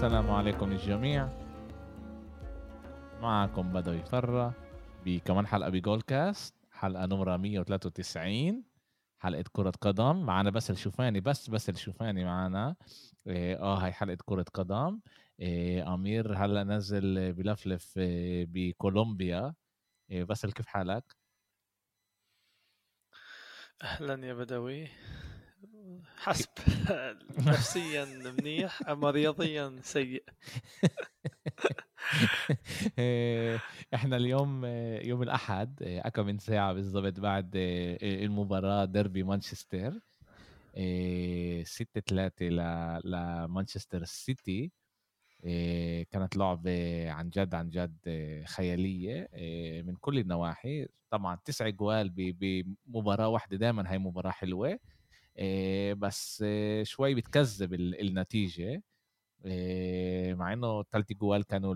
السلام عليكم الجميع. معكم بدوي فرة بكمان حلقة بجول كاست حلقة نمرة 193 حلقة كرة قدم. معنا بس الشوفاني بس بس الشوفاني معنا. إيه، آه هاي حلقة كرة قدم. إيه أمير هلأ نزل بلفلف إيه بكولومبيا. إيه بس كيف حالك؟ أهلا يا بدوي. حسب. نفسيا منيح أما رياضيا سيء. إيه، إحنا اليوم يوم الأحد اكم من ساعة بالضبط بعد المباراة ديربي مانشستر. 6 3 لمانشستر سيتي. كانت لعبة عن جد عن جد خيالية من كل النواحي. طبعا تسع جوال بمباراة واحدة دائما هاي مباراة حلوة. بس شوي بتكذب النتيجة مع إنه ثلاث جوال كانوا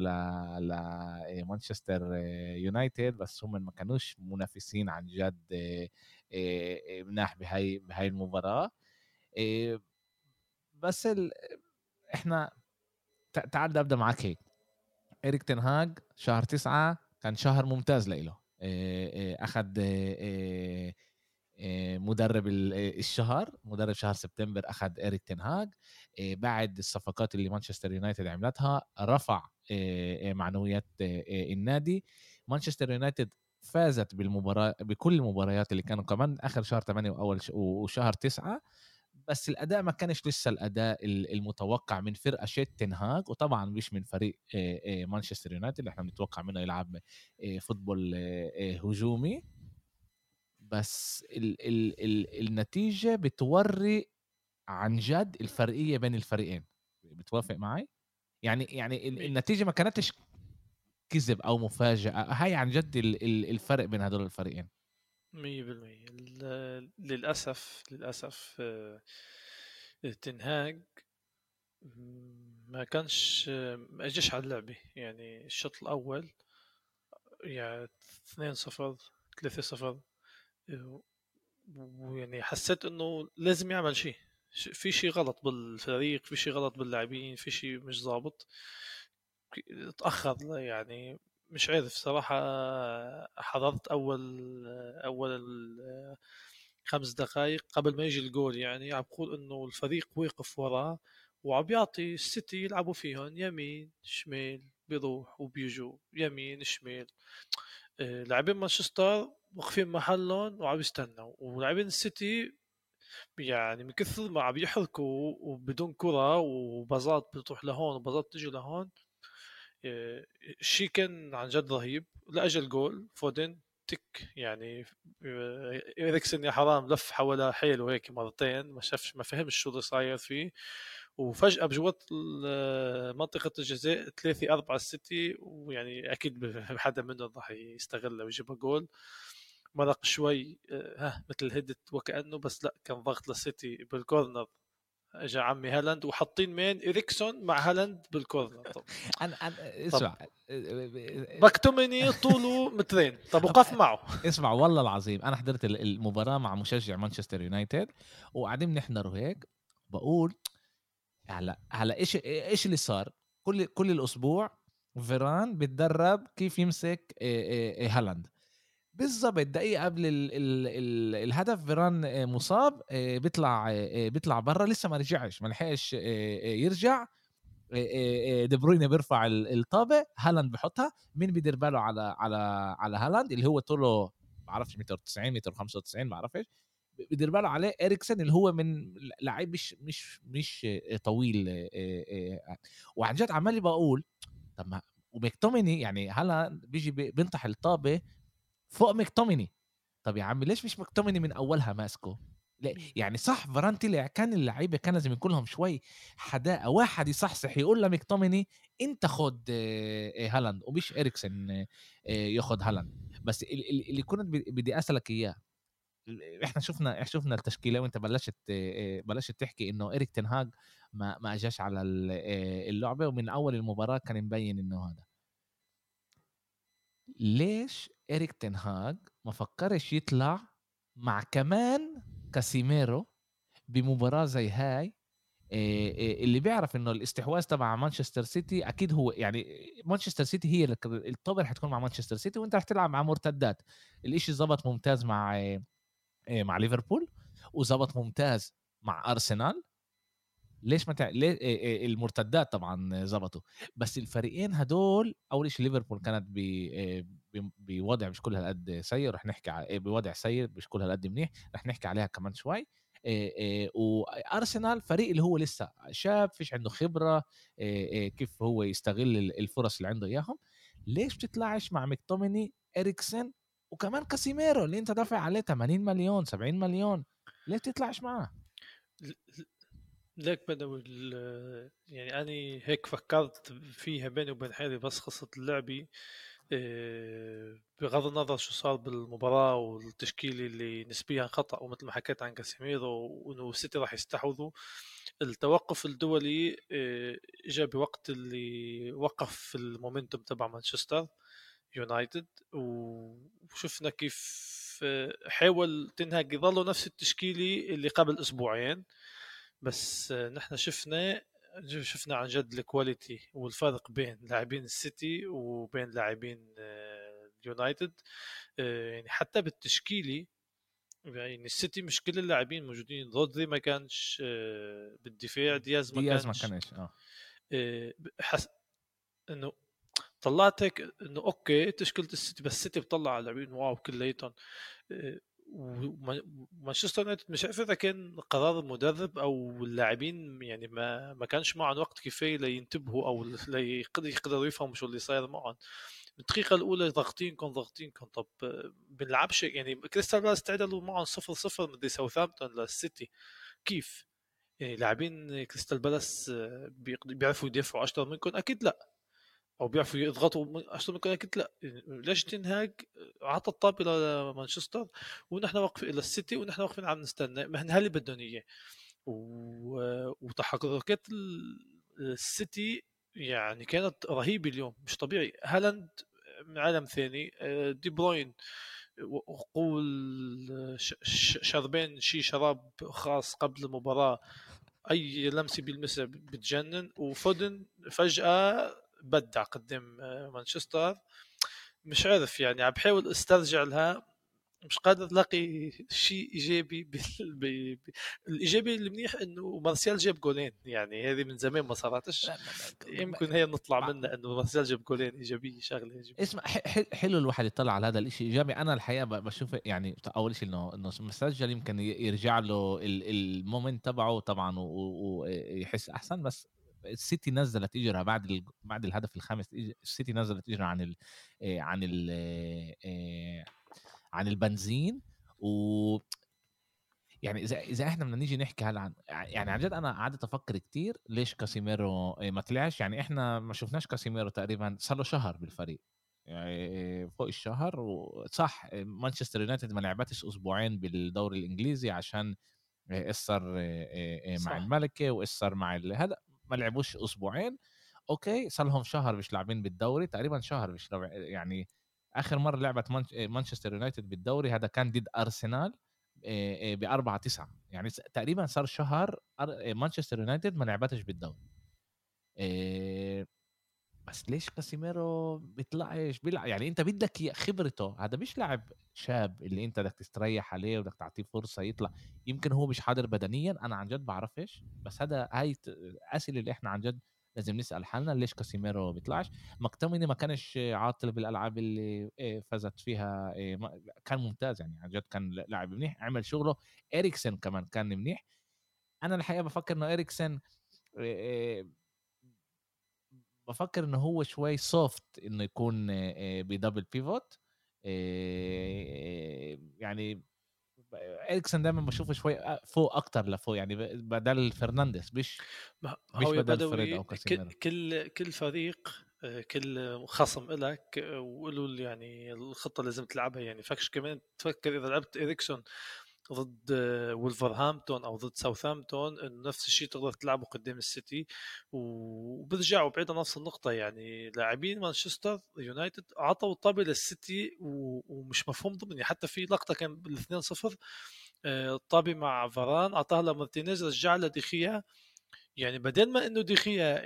لمانشستر يونايتد بس هم ما كانوش منافسين عن جد مناح بهاي بهاي المباراة. بس ال... إحنا تعال ابدا معك هيك. اريك تنهاج شهر تسعة كان شهر ممتاز له أخذ مدرب الشهر مدرب شهر سبتمبر أخذ اريك تنهاج بعد الصفقات اللي مانشستر يونايتد عملتها رفع معنويات النادي. مانشستر يونايتد فازت بالمباراة بكل المباريات اللي كانوا كمان آخر شهر 8 وأول وشهر 9 بس الأداء ما كانش لسه الأداء المتوقع من فرقة شيت تنهاج وطبعا مش من فريق مانشستر يونايتد اللي إحنا بنتوقع منه يلعب فوتبول هجومي. بس ال ال ال النتيجة بتوري عن جد الفرقية بين الفريقين. بتوافق معي يعني يعني النتيجة ما كانتش كذب أو مفاجأة هاي عن جد الفرق بين هدول الفريقين. مية بالمية. للأسف للأسف آه، تنهاج ما كانش ما اجيش على اللعبة. يعني الشوط الأول يعني اثنين صفر ثلاثة صفر ويعني حسيت إنه لازم يعمل شيء. في شيء غلط بالفريق في شيء غلط باللاعبين في شيء مش ظابط. تأخر يعني مش عارف صراحة حضرت أول أول خمس دقائق قبل ما يجي الجول يعني عم بقول إنه الفريق وقف وراه وعم بيعطي السيتي يلعبوا فيهم يمين شمال بيروح وبيجوا يمين شمال. آه، لاعبين مانشستر واقفين محلهم وعم يستنوا. ولاعبين السيتي يعني من كثر ما عم يحركوا وبدون كرة وبازات بتروح لهون وبازات تجي لهون شيء كان عن جد رهيب. لأجل جول فودن تك يعني إريكسن يا حرام لف حول حيله هيك مرتين ما شافش ما فهمش شو اللي صاير فيه. وفجأة بجوات منطقة الجزاء ثلاثة أربعة ستة ويعني أكيد حدا منهم راح يستغلها ويجيبها جول. مرق شوي ها مثل هدت وكأنه بس لأ كان ضغط للسيتي بال corner. اجى عمي هالاند وحاطين مين؟ إريكسون مع هالاند بال corner. طب. أنا أنا اسمع مكتوميني طوله مترين. طب وقف معه. اسمع والله العظيم أنا حضرت المباراة مع مشجع مانشستر يونايتد وقاعدين نحضر هيك بقول هلا هلا إيش إيش اللي صار؟ كل كل الأسبوع فيران بتدرب كيف يمسك هالاند. بالضبط دقيقة قبل ال ال ال الهدف فيران آه، مصاب آه، بيطلع آه، بيطلع برا لسه ما رجعش ما لحقش يرجع دي بروين بيرفع الطابة هالاند بحطها مين بيدير باله على على على هالاند؟ اللي هو طوله ما بعرفش متر 90 متر 95 ما بعرفش بيدير باله عليه اريكسن اللي هو من لعيب مش مش مش طويل وعن جد عمال بقول طب ما ومكتوميني يعني هلا بيجي بينطح الطابة فوق مكتوميني. طب يا عم ليش مش مكتوميني من أولها ماسكه؟ يعني صح فران طلع كان اللعيبة كان لازم يكون لهم شوي حداقه واحد يصحصح يقول لمكتوميني أنت خد هالاند. ومش اريكسن ياخد هالاند. بس اللي كنت بدي أسألك إياه إحنا شفنا شفنا التشكيلة وأنت بلشت بلشت تحكي إنه اريك تنهاج ما ما أجاش على اللعبة ومن أول المباراة كان مبين إنه هذا. ليش إريك تنهاج ما فكرش يطلع مع كمان كاسيميرو بمباراة زي هاي؟ اللي بيعرف إنه الاستحواذ تبع مانشستر سيتي أكيد هو يعني مانشستر سيتي هي الطابه رح تكون مع مانشستر سيتي وأنت رح تلعب مع مرتدات. الإشي زبط ممتاز مع مع ليفربول وزبط ممتاز مع أرسنال. ليش ما تع... ليه المرتدات طبعا زبطوا بس الفريقين هدول أول شيء ليفربول كانت ب... بوضع مش كل هالقد سيء رح نحكي ع... بوضع سيء مش كل هالقد منيح رح نحكي عليها كمان شوي. وأرسنال فريق اللي هو لسه شاب فيش عنده خبرة كيف هو يستغل الفرص اللي عنده إياهم. ليش بتطلعش مع مكتوميني إريكسن وكمان كاسيميرو اللي أنت دافع عليه 80 مليون 70 مليون؟ ليه تطلعش معاه؟ ليك بدو يعني أنا هيك فكرت فيها بيني وبين حالي بس قصة اللعبة آه، بغض النظر شو صار بالمباراة والتشكيلة اللي نسبيا خطأ ومثل ما حكيت عن كاسيميرو وإنه السيتي راح يستحوذوا. التوقف الدولي آه، اجى بوقت اللي وقف المومنتوم تبع مانشستر يونايتد وشفنا كيف آه، حاول تنهج يظلوا نفس التشكيلة اللي قبل أسبوعين. بس نحن شفنا شفنا عن جد ال quality والفرق بين لاعبين السيتي وبين لاعبين آه، اليونايتد. آه، يعني حتى بالتشكيلي يعني السيتي مش كل اللاعبين موجودين. رودري ما كانش آه، بالدفاع دياز ما دياز ما كانش. آه. حس إنه طلعت هيك إنه okay تشكيلة السيتي بس السيتي بطلع على لاعبين wow كلياتهم. ومانشستر يونايتد مش عارف إذا كان قرار المدرب أو اللاعبين يعني ما ما كانش معهم وقت كفاية لينتبهوا أو ليقدروا يفهموا شو اللي صاير معهم بالدقيقة الأولى ضاغطينكم ضاغطينكم طب بنلعبش يعني كريستال بالاس تعادلوا معهم صفر صفر ضد ساوثهامبتون للسيتي كيف؟ يعني لاعبين كريستال بالاس بيعرفوا يدافعوا أكثر منكم؟ أكيد لا. أو بيعرفوا يضغطوا من كده قلت لا ليش تنهاج؟ عطى الطابة لمانشستر ونحن واقفين إلى السيتي ونحن واقفين عم نستنى ما هن هاللي بدهم اياه وتحركات السيتي يعني كانت رهيبة اليوم مش طبيعي. هالاند من عالم ثاني دي بروين وقول شربين شي شراب خاص قبل المباراة أي لمسة بيلمسها بتجنن. وفودن فجأة بدع قدام آه، مانشستر. مش عارف يعني عم بحاول أسترجع لها. مش قادر ألاقي شيء إيجابي بال... الإيجابي المنيح إنه مارسيال جاب جولين. يعني هذه من زمان ما صارتش. يمكن هي نطلع منها إنه مارسيال جاب جولين إيجابية شغلة إيجابية. اسمع حلو الواحد يطلع على هذا الشيء إيجابي. أنا الحقيقة بشوف يعني أول شيء إنه إنه مسجل يمكن يرجع له المومنت تبعه طبعا ويحس أحسن. بس السيتي نزلت إجرها بعد ال... بعد الهدف الخامس السيتي نزلت إجرها عن ال... عن ال... عن البنزين. و يعني إذا إذا إحنا بدنا نيجي نحكي هلأ عن يعني عن جد أنا قعدت أفكر كتير ليش كاسيميرو ما طلعش. يعني إحنا ما شفناش كاسيميرو تقريبا صار له شهر بالفريق. يعني فوق الشهر. وصح مانشستر يونايتد ما لعبتش أسبوعين بالدوري الإنجليزي عشان اثر مع الملكة واثر مع هذا ما لعبوش أسبوعين okay صار لهم شهر مش لاعبين بالدوري تقريبا شهر مش يعني آخر مرة لعبت مانشستر يونايتد بالدوري هذا كان ضد أرسنال ب 4 9 يعني تقريبا صار شهر مانشستر يونايتد ما لعبتش بالدوري. بس ليش كاسيميرو بيطلعش؟ بيلعب يعني انت بدك خبرته هذا مش لاعب شاب اللي انت بدك تستريح عليه وبدك تعطيه فرصة يطلع. يمكن هو مش حاضر بدنيا أنا عن جد بعرفش بس هذا هاي الاسئله اللي إحنا عن جد لازم نسأل حالنا ليش كاسيميرو بيطلعش؟ مكتوميني ما كانش عاطل بالألعاب اللي إيه، فازت فيها إيه، كان ممتاز يعني عن جد كان لاعب منيح عمل شغله. إريكسن كمان كان منيح. أنا الحقيقة بفكر إنه إريكسن إيه، بفكر انه هو شوي soft إنه يكون ب double pivot يعني إريكسون دايما بشوفه شوي فوق أكتر لفوق يعني بدل فرنانديز مش مش بدل فريد أو كاسيميرو. كل كل فريق كل خصم لك وقولوا يعني الخطة لازم تلعبها. يعني فكش كمان تفكر إذا لعبت إريكسون ضد ولفرهامبتون أو ضد ساوثهامبتون نفس الشيء تقدر تلعبه قدام السيتي. وبرجعوا بعيد نفس النقطة يعني لاعبين مانشستر يونايتد عطوا الطابه للسيتي ومش مفهوم ضمني. حتى في لقطة كان بال 2-0 الطابه مع فران أعطاها لمارتينيز رجع لها يعني بدل ما إنه دخيا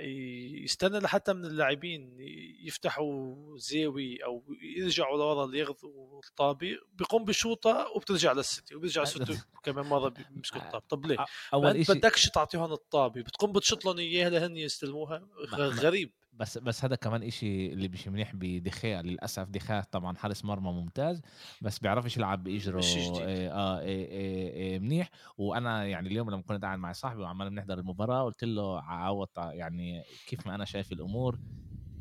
يستنى لحتى من اللاعبين يفتحوا زاوي أو يرجعوا لورا لياخذوا الطابة بيقوم بشوطة وبترجع للسيتي وبيرجع السيتي كمان مرة بيمسكوا الطابة. طب ليه؟ أول شيء بدكش تعطيهم الطابة بتقوم بتشط لهم إياها لهن يستلموها غريب. بس بس هذا كمان إشي اللي مش منيح بدخيا للأسف. دخيا طبعا حارس مرمى ممتاز بس بيعرفش يلعب بإجره. آه, آه, آه, آه منيح. وأنا يعني اليوم لما كنت قاعد مع صاحبي وعمال بنحضر المباراة قلت له عوض يعني كيف ما أنا شايف الأمور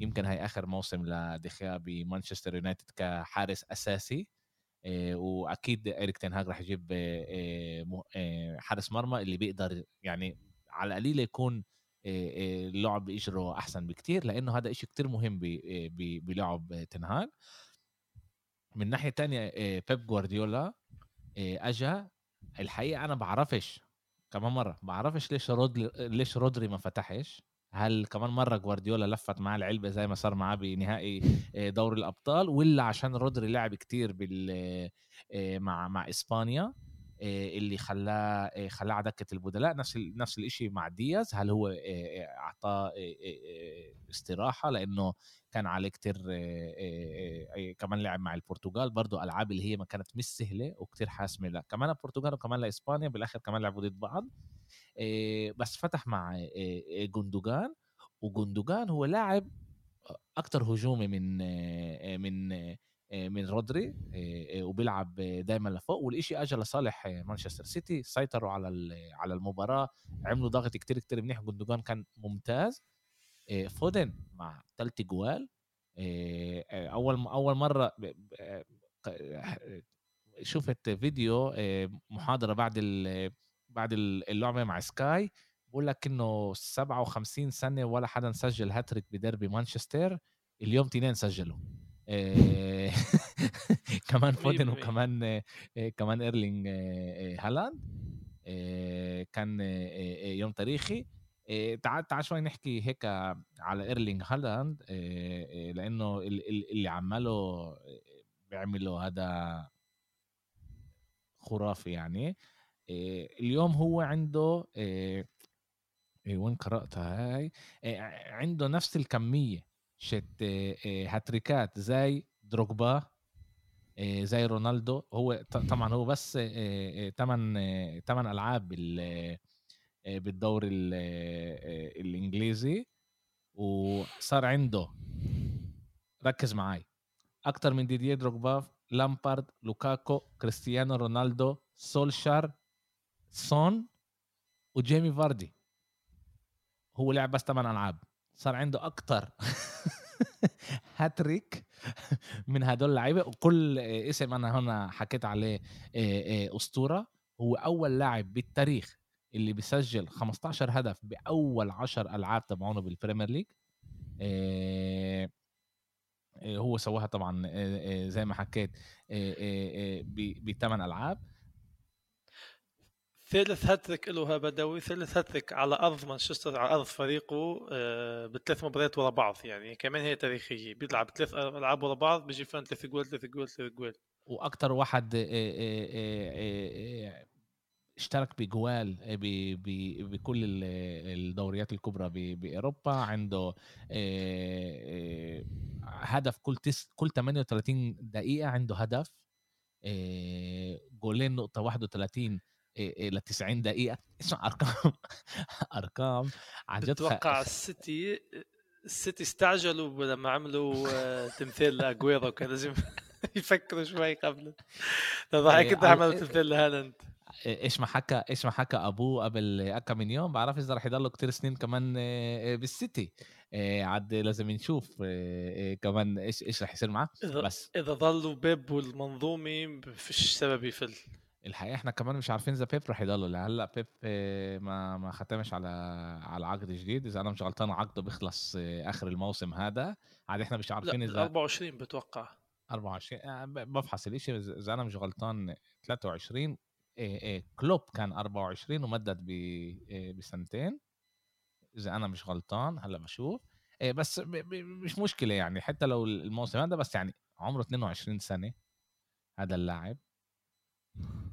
يمكن هاي آخر موسم لدخيا بمانشستر يونايتد كحارس أساسي. آه وأكيد اريك تنهاج راح يجيب آه حارس مرمى اللي بيقدر يعني على القليله يكون اللعب باجره أحسن بكتير لأنه هذا إشي كتير مهم بلعب تنهاج من ناحية تانية بيب جوارديولا أجا. الحقيقة أنا بعرفش كمان مرة بعرفش ليش رودري ليش رودري ما فتحش. هل كمان مرة جوارديولا لفت معاه العلبة زي ما صار معاه بنهائي دوري الأبطال ولا عشان رودري لعب كتير بال مع مع إسبانيا؟ اللي خلاه خلاه على دكة البدلاء نفس نفس الشيء مع دياز. هل هو أعطاه استراحة؟ لأنه كان عليه كتير كمان لعب مع البرتغال. برضه ألعاب اللي هي ما كانت مش سهلة وكتير حاسمة. لا كمان البرتغال وكمان لاسبانيا بالآخر كمان لعبوا ضد بعض. بس فتح مع جندوجان وجندوجان هو لاعب أكثر هجومي من من آه، من رودري آه، آه، وبيلعب دايما لفوق. والإشي اجى لصالح مانشستر سيتي. سيطروا على على المباراة. عملوا ضغط كتير كتير منيح. جندوجان كان ممتاز. فودن مع ثلاث جوال. أول أول مرة شفت فيديو محاضرة بعد بعد اللعبة مع سكاي. بقول لك إنه 57 سنة ولا حدا سجل هاتريك بدربي مانشستر. اليوم تنين سجلوا. آه، كمان فودن وكمان آه، كمان إيرلينج آه، هالاند كان يوم تاريخي. تعال تعال شوي نحكي هيك على إيرلينج هالاند لأنه اللي عمله بيعمله هذا خرافي يعني. اليوم هو عنده وين قرأتها هاي؟ عنده نفس الكمية. شت هاتريكات زي دروجبا زي رونالدو. هو طبعا هو بس ثمان ثمان ألعاب بالدوري الإنجليزي وصار عنده ركز معي أكثر من ديديه دروجبا لامبارد لوكاكو كريستيانو رونالدو سولشار سون وجيمي فاردي. هو لعب بس ثمان ألعاب. صار عنده أكثر هاتريك من هدول اللعيبة. وكل اسم أنا هنا حكيت عليه أسطورة. هو أول لاعب بالتاريخ اللي بيسجل 15 هدف بأول 10 ألعاب تبعونه بالبريمير ليج هو سواها طبعا زي ما حكيت بثمان ألعاب. ثالث هاتريك له بدوي ثالث هاتريك على أرض مانشستر على أرض فريقه آه، بثلاث مباريات ورا بعض يعني كمان هي تاريخية. بيلعب ثلاث ألعاب ورا بعض بيجي فيهم ثلاث جول ثلاث جول ثلاث جول وأكثر واحد آه، آه، اشترك بجوال بكل الدوريات الكبرى بأوروبا عنده هدف كل كل 38 دقيقة عنده هدف جولين نقطة 31 ل 90 دقيقة. اسمع أرقام. أرقام عن جد أتوقع السيتي السيتي استعجلوا لما عملوا آه، تمثيل لاجويرو كان لازم يفكروا شوي قبل. هيك كنت عملوا تمثيل لهالاند. إيش ما حكى إيش ما حكى أبوه قبل كم من يوم بعرف إذا رح يضلوا كتير سنين كمان آه، بالسيتي. آه، عاد لازم نشوف كمان إيش إيش رح يصير معاه. بس. إذا ضلوا بيب والمنظومة فيش سبب يفل. الحقيقة إحنا كمان مش عارفين إذا بيب رح يضل لهلا بيب ما ما ختمش على على عقد جديد. إذا أنا مش غلطان عقده بيخلص آخر الموسم هذا. عاد إحنا مش عارفين إذا 24 بتوقع. 24 آه، بفحص الإشي. إذا أنا مش غلطان 23 إيه إيه كلوب كان 24 ومدد آه، بسنتين. إذا أنا مش غلطان هلأ بشوف. إيه بس مش مشكلة يعني. حتى لو الموسم هذا بس يعني عمره 22 سنة هذا اللاعب.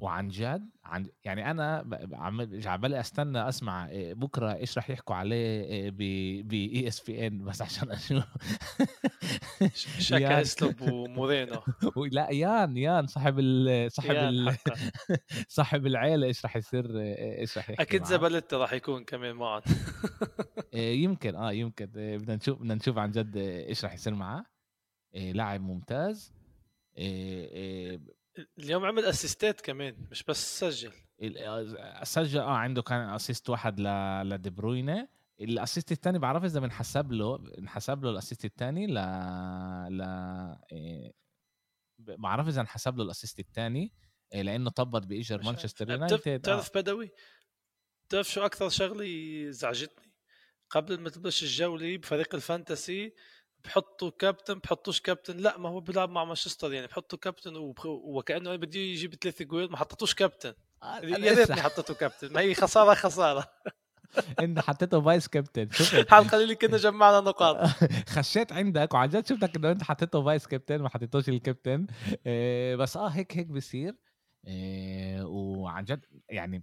وعن جد عن يعني أنا ب- عم عمالي أستنى أسمع إيه، بكرة إيش رح يحكوا عليه إيه، ب ESPN بس عشان أشوف شكا هيسلوب ومورينو لا يان يان صاحب ال صاحب ال. صاحب العيلة إيش رح يصير إيه، إيش رح يحكي أكيد معه. زبالتا راح يكون كمان إيه، يمكن آه يمكن بدنا نشوف بدنا نشوف عن جد إيش رح يصير معاه إيه، لاعب ممتاز اليوم عمل assist ات كمان مش بس سجل. آه، سجل آه عنده كان assist واحد ل لدي بروينة. ال assist الثاني بعرف إذا بنحسب له انحسب له ال assist الثاني ل ل إيه، بعرف إذا انحسب له ال assist الثاني لأنه طبت بإجر مانشستر عارف. يونايتد. آه. بتعرف بدوي؟ بتعرف شو أكثر شغلة زعجتني؟ قبل ما تبلش الجولة بفريق ال fantasy بحطوا كابتن بحطوش كابتن. لا ما هو بيلعب مع مانشستر يعني بحطوا كابتن وبخ... وكأنه أنا بدي يجيب ثلاث جوال ما حطيتوش كابتن. آه، يا ريتني حطيته كابتن. ما هي خسارة خسارة. انت حطيته vice captain شفت حال قليل كنا جمعنا نقاط. خشيت عندك وعن جد شفتك إنه أنت حطيته vice captain ما حطيتوش الكابتن. إيه، بس آه هيك هيك بصير إيه، وعن جد يعني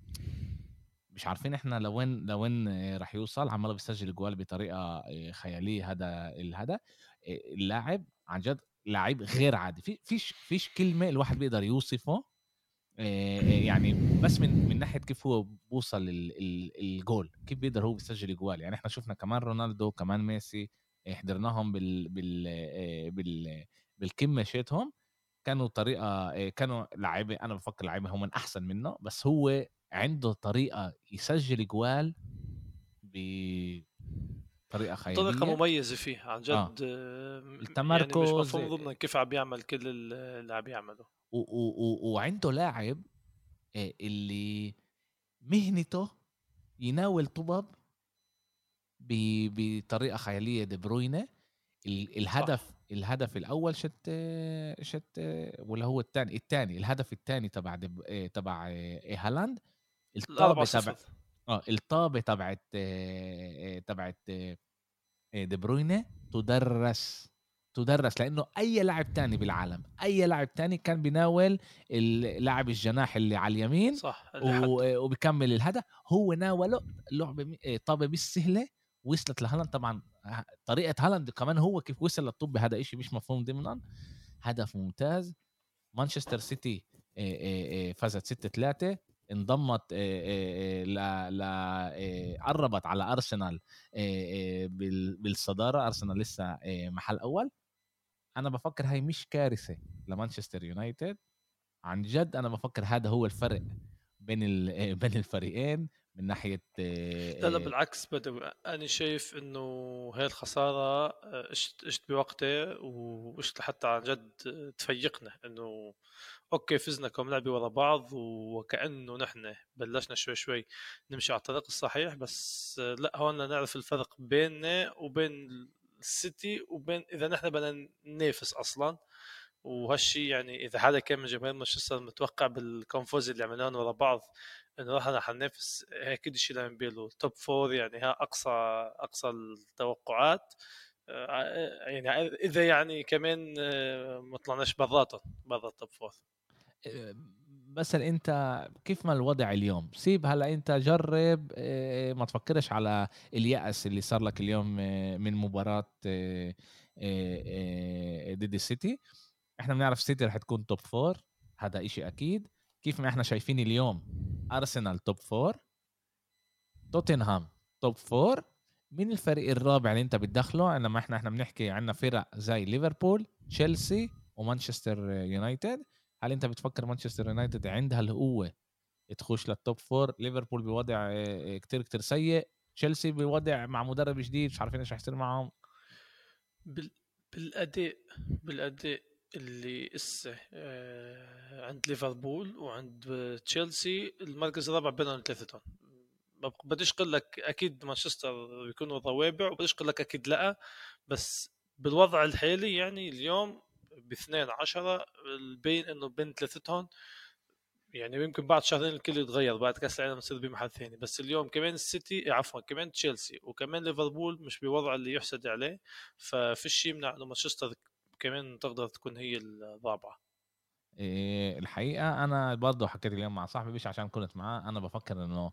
مش عارفين إحنا لوين لوين رح يوصل عماله بيسجل جوال بطريقة آه، خيالية هذا الهذا آه، اللاعب عن جد لاعب غير عادي. في فيش فيش كلمة الواحد بيقدر يوصفه آه، يعني بس من من ناحية كيف هو بوصل ال- ال- الجول كيف بيقدر هو بيسجل جوال. يعني إحنا شفنا كمان رونالدو كمان ميسي حضرناهم بال بال بال بالكمة شيتهم. كانوا طريقة كانوا لعيبة أنا بفكر لعيبة هم من أحسن منه بس هو عنده طريقة يسجل جوال بطريقه خياليه طريقة مميزة فيه عن جد آه. آه. يعني مش التمركز، مفهوم ضمن كيف عم بيعمل كل اللي عم يعمله وعنده لاعب آه، اللي مهنته يناول طبب ب- بطريقة خيالية دي بروينة ال- الهدف الهدف الأول شت شت ولا هو الثاني الثاني الهدف الثاني تبع آه، تبع آه، هالاند الطابة تبع آه الطابة تبعت آه، تبعت آه، آه، دي بروينة تدرس تدرس لأنه أي لاعب تاني بالعالم أي لاعب تاني كان بيناول اللاعب الجناح اللي على اليمين صح و- وبكمل الهدف هو ناوله لعبة طابة مش سهله وصلت لهالاند. طبعا طريقة هالاند كمان هو كيف وصل للطب هذا إشي مش مفهوم ضمنا هدف ممتاز. مانشستر سيتي فازت 6 3 انضمت ل قربت على أرسنال بال- بالصدارة. أرسنال لسه محل أول. أنا بفكر هاي مش كارثة لمانشستر يونايتد. عن جد أنا بفكر هذا هو الفرق بين بين الفريقين من ناحية لا لا بالعكس. بدوي أنا شايف إنه هاي الخسارة آه، إجت إجت بوقتها وإجت لحتى عن جد تفيقنا. إنه okay فزنا كم لعبة ورا بعض وكأنه نحن بلشنا شوي شوي نمشي على الطريق الصحيح بس لا هون نعرف الفرق بيننا وبين السيتي وبين إذا نحن بدنا ننافس أصلا. وهالشي يعني إذا حدا كان من جماهير مانشستر متوقع بالكم فوز اللي عملناه ورا بعض إنه راح حننافس أكيد شيء لا بيلو top four يعني ها أقصى أقصى التوقعات. آه، يعني إذا يعني كمان آه، ما طلعناش براتهم برا ال top four بس انت كيف ما الوضع اليوم؟ سيب هلا انت جرب آه، ما تفكرش على اليأس اللي صار لك اليوم آه، من مباراة آه، ضد السيتي. إحنا بنعرف السيتي رح تكون top four هذا إشي أكيد. كيف ما إحنا شايفين اليوم أرسنال top four توتنهام top four مين الفريق الرابع اللي انت بتدخله؟ لما إحنا إحنا بنحكي عنا فرق زي ليفربول تشيلسي ومانشستر يونايتد. هل أنت بتفكر مانشستر يونايتد عندها القوة تخش لل top four ليفربول بوضع آه، كتير كتير سيء. تشيلسي بوضع مع مدرب جديد مش عارفين إيش رح معهم بال... بالأداء بالأداء اللي اسه آه، عند ليفربول وعند آه، تشيلسي المركز الرابع بينهم ثلاثتهم بديش أقول لك أكيد مانشستر بيكونوا روابع وبديش أقول لك أكيد لأ بس بالوضع الحالي يعني اليوم باثنين عشرة البين إنه بين ثلاثتهم يعني يمكن بعد شهرين الكل يتغير بعد كأس العالم يصير بمحل ثاني. بس اليوم كمان السيتي عفوا كمان تشيلسي وكمان ليفربول مش بوضع اللي يحسد عليه ففي شيء يمنع إنه مانشستر كمان تقدر تكون هي الرابعة. إيه الحقيقة أنا برضه حكيت اليوم مع صاحبي مش عشان كنت معاه أنا بفكر إنه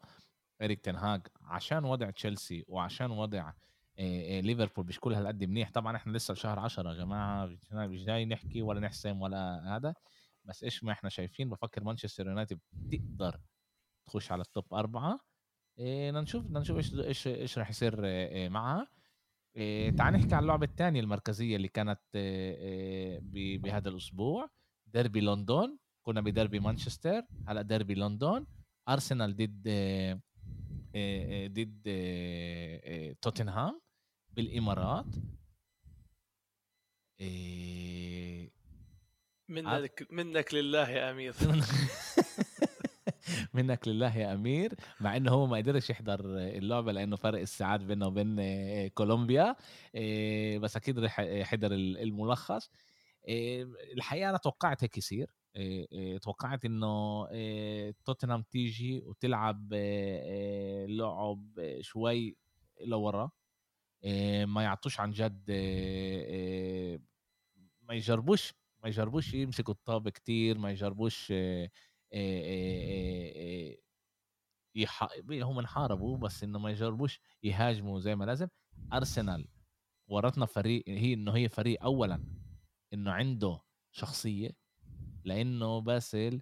إريك تنهاج عشان وضع تشيلسي وعشان وضع ليفربول مش كل هالقد منيح. طبعا إحنا لسه شهر 10 يا جماعة مش جاي نحكي ولا نحسم ولا هذا. بس إيش ما إحنا شايفين بفكر مانشستر يونايتد تقدر تخش على التوب أربعة. إيه نشوف نشوف إيش إيش إيش راح يصير معها. تعال نحكي عن اللعبة الثانية المركزية اللي كانت بهذا الأسبوع. ديربي لندن. كنا بديربي مانشستر هلأ ديربي لندن. أرسنال ضد ضد توتنهام بالإمارات. منك منك لله يا أمير. منك لله يا أمير مع إنه هو ما قدرش يحضر اللعبة لأنه فرق الساعات بينه وبين آه، كولومبيا. آه، بس أكيد رح يحضر الملخص. آه، الحقيقة أنا توقعت هيك يصير. توقعت إنه توتنهام تيجي وتلعب لعب شوي لورا ما يعطوش عن جد ما يجربوش ما يجربوش يمسكوا الطابة كتير ما يجربوش يح... هم انحاربوا بس إنه ما يجربوش يهاجموا زي ما لازم. أرسنال ورتنا فريق هي إنه هي فريق اولا إنه عنده شخصية لأنه باسل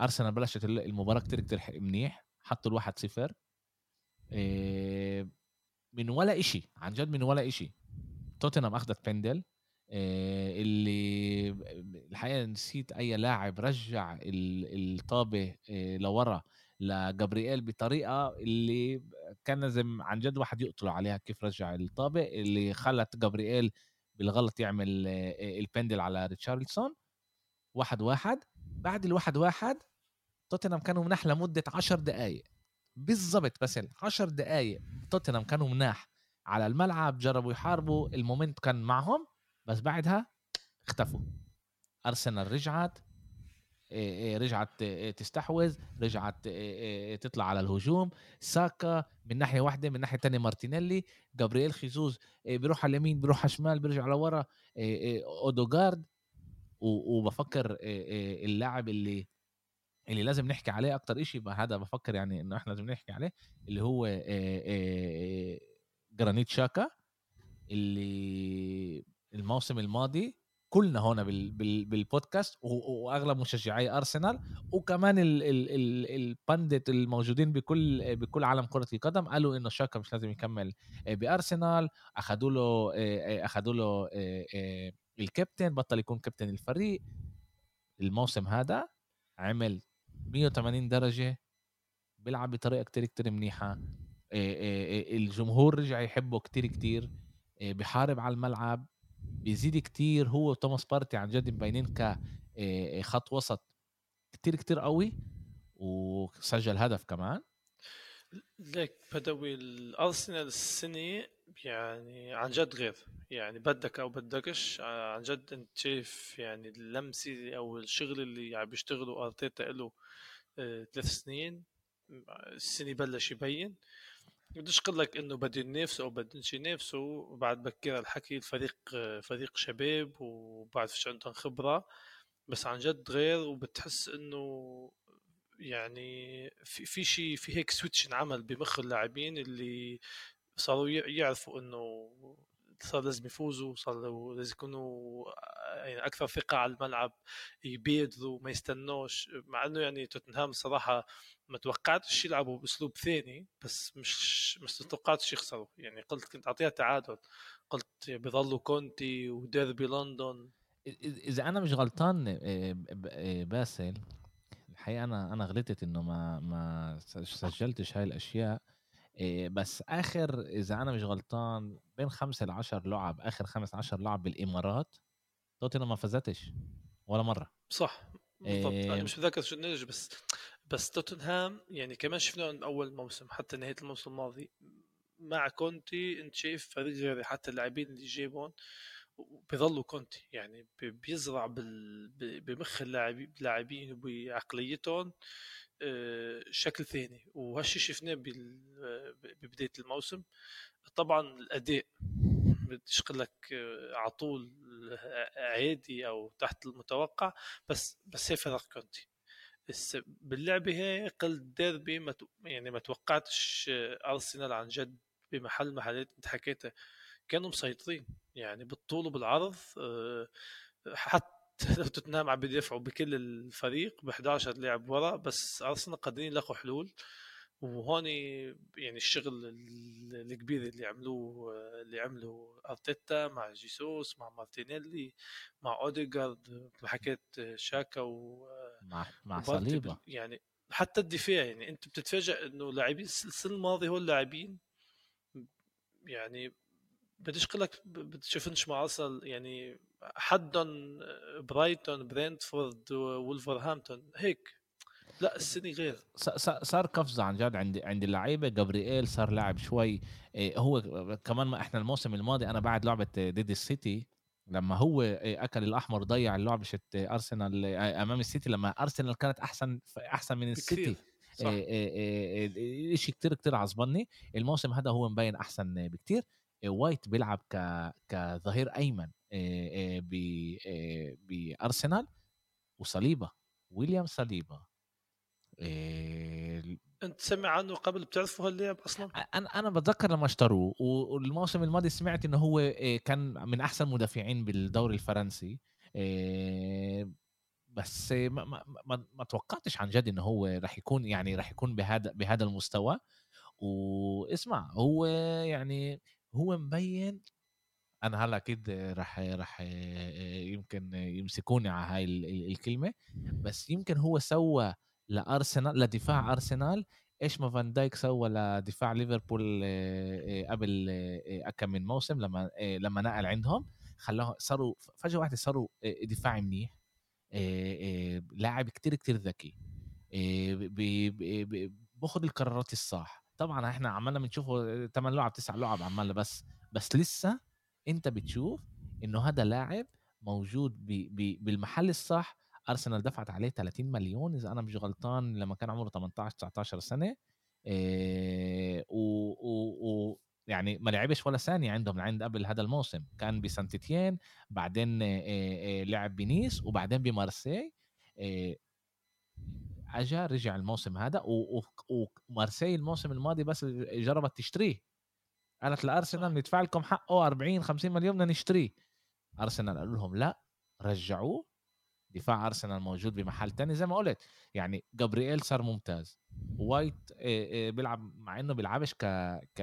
أرسنال بلشت المباراة كتير كتير منيح حطوا الواحد صفر من ولا إشي عن جد من ولا إشي. توتنهام أخذت بندل اللي الحقيقة نسيت أي لاعب رجع الطابة لورا لجابرييل بطريقة اللي كان لازم عن جد واحد يقتله عليها كيف رجع الطابة اللي خلت جابرييل بالغلط يعمل البندل على ريتشاردسون واحد واحد بعد الواحد واحد توتنهام كانوا مناح لمدة عشر دقايق. بالضبط بس 10 دقايق توتنهام كانوا مناح. على الملعب جربوا يحاربوا المومنت كان معهم بس بعدها اختفوا. أرسنال رجعت رجعت تستحوذ رجعت تطلع على الهجوم. ساكا من ناحية واحدة من ناحية تانية مارتينيلي جابرييل خيزوز بيروح على اليمين بيروح على الشمال بيرجع لورا أودوغارد. وبفكر اللاعب اللي اللي لازم نحكي عليه أكتر إشي هذا بفكر يعني إنه إحنا لازم نحكي عليه اللي هو جرانيت شاكا اللي الموسم الماضي كلنا هنا بالبودكاست وأغلب مشجعي أرسنال وكمان البندت الموجودين بكل بكل عالم كرة القدم قالوا إنه شاكا مش لازم يكمل بأرسنال اخذوا له اخذوا له الكابتن بطل يكون كابتن الفريق. الموسم هذا عمل 180 درجة بيلعب بطريقة كتير كتير منيحة. الجمهور رجع يحبه كتير كتير. بحارب على الملعب. بيزيد كتير. هو وتوماس بارتي عن جد مبينين كخط وسط كتير كتير قوي وسجل هدف كمان. ليك بدوي الأرسنال السنة يعني عن جد غير. يعني بدك أو بدكش عن جد أنت شايف يعني اللمسة أو الشغل اللي عم بيشتغلوا أرتيتا له ثلاث سنين السنة بلش يبين. بديش أقول لك إنه بده ينافسوا أو بدهمش ينافسوا بعد بكير الحكي الفريق فريق شباب وبعرفش عندهم خبرة. بس عن جد غير وبتحس إنه يعني في في شيء في هيك سويتش انعمل بمخ اللاعبين اللي صاروا يعرفوا إنه صار لازم يفوزوا صار لازم يكونوا يعني أكثر ثقة على الملعب يبادروا ما يستنوش. مع إنه يعني توتنهام الصراحه ما توقعتش يلعبوا بأسلوب ثاني بس مش مش توقعتش يخسروا. يعني قلت كنت أعطيها تعادل. قلت بيضلوا كونتي وديربي لندن. إذا أنا مش غلطان آه، آه، باسل الحقيقة أنا أنا غلطت إنه ما ما سجلتش هاي الأشياء آه، بس آخر إذا أنا مش غلطان بين خمسة ل 10 لعب آخر خمس عشر لعب بالإمارات توتنهام ما فازتش ولا مرة صح بالضبط أنا إيه. مش متذكر شو النتيجة بس بس توتنهام يعني كمان شفناه من أول موسم حتى نهاية الموسم الماضي مع كونتي أنت شايف فريق غيري حتى اللاعبين اللي جايبهم بيظلوا كونتي يعني بيزرع بمخ اللاعبين وبعقليتهم آه، شكل ثاني. وهالشي شفناه ببداية الموسم. طبعا الأداء بديش أقول لك على طول عادي أو تحت المتوقع بس بس هي فرق كونتي باللعبة هي قلت ديربي يعني ما توقعتش أرسنال عن جد بمحل محلات أنت حكيتها. كانوا مسيطرين. يعني بالطول وبالعرض آه، حتى لو توتنهام عم بيدافعوا بكل الفريق ب 11 لاعب ورا بس أرسنال قادرين يلاقوا حلول. وهون يعني الشغل الكبير اللي عملوه اللي عمله أرتيتا مع جيسوس مع مارتينيلي مع أوديجارد حكيت شاكا و مع مع صليبة. يعني حتى الدفاع يعني أنت بتتفاجئ إنه لاعبين السنة الماضية هول لاعبين يعني بديش أقول لك بتشوفنش مع ارسنال يعني حدهم برايتون برينتفورد وولفرهامبتون هيك. لا السنة غير. صار قفزة عن جد عند عند اللعيبة. جابرييل صار لاعب شوي إيه، هو كمان ما إحنا الموسم الماضي أنا بعد لعبة ضد السيتي لما هو أكل الأحمر ضيع اللعبه شت ارسنال أمام السيتي لما أرسنال كانت أحسن أحسن من السيتي صح. شيء كتير كتير عصبني. الموسم هذا هو مبين أحسن بكتير. وايت بيلعب ك كظهير أيمن بأرسنال وصليبة ويليام صليبة. أنت سمع عنه قبل بتعرفه هاللاعب أصلا؟ أنا أنا بتذكر لما اشتروه والموسم الماضي سمعت انه هو كان من أحسن مدافعين بالدوري الفرنسي. بس ما ما ما, ما توقعتش عن جد انه هو راح يكون يعني راح يكون بهذا بهذا المستوى. واسمع هو يعني هو مبين أنا هلا أكيد راح راح يمكن يمسكوني على هاي الكلمة بس يمكن هو سوى لأرسنال لدفاع أرسنال. إيش ما فان دايك سوى لدفاع ليفربول قبل كم من موسم لما لما نقل عندهم. خلاهم صاروا فجأة واحدة صاروا دفاع منيح. لاعب كتير كتير ذكي. باخذ القرارات الصح. طبعا إحنا عمالنا بنشوفه 8 لعب 9 لعب عمالنا بس بس لسه أنت بتشوف إنه هذا لاعب موجود بي بي بالمحل الصح أرسنال دفعت عليه 30 مليون إذا أنا مش غلطان لما كان عمره 18 19 سنة إيه و, و, و يعني ما لعبش ولا ثانية عندهم عند قبل هذا الموسم كان بسانتيتيان بعدين إيه إيه لعب بنيس وبعدين بمارسي اجا رجع الموسم هذا ومارسي الموسم الماضي بس جربت تشتريه. قالت لأرسنال ندفع لكم حقه 40 50 مليون بدنا نشتريه. أرسنال قالوا لهم لا رجعوه. دفاع أرسنال موجود بمحل تاني زي ما قلت. يعني جابرييل صار ممتاز. وايت بيلعب مع إنه بيلعبش ك ك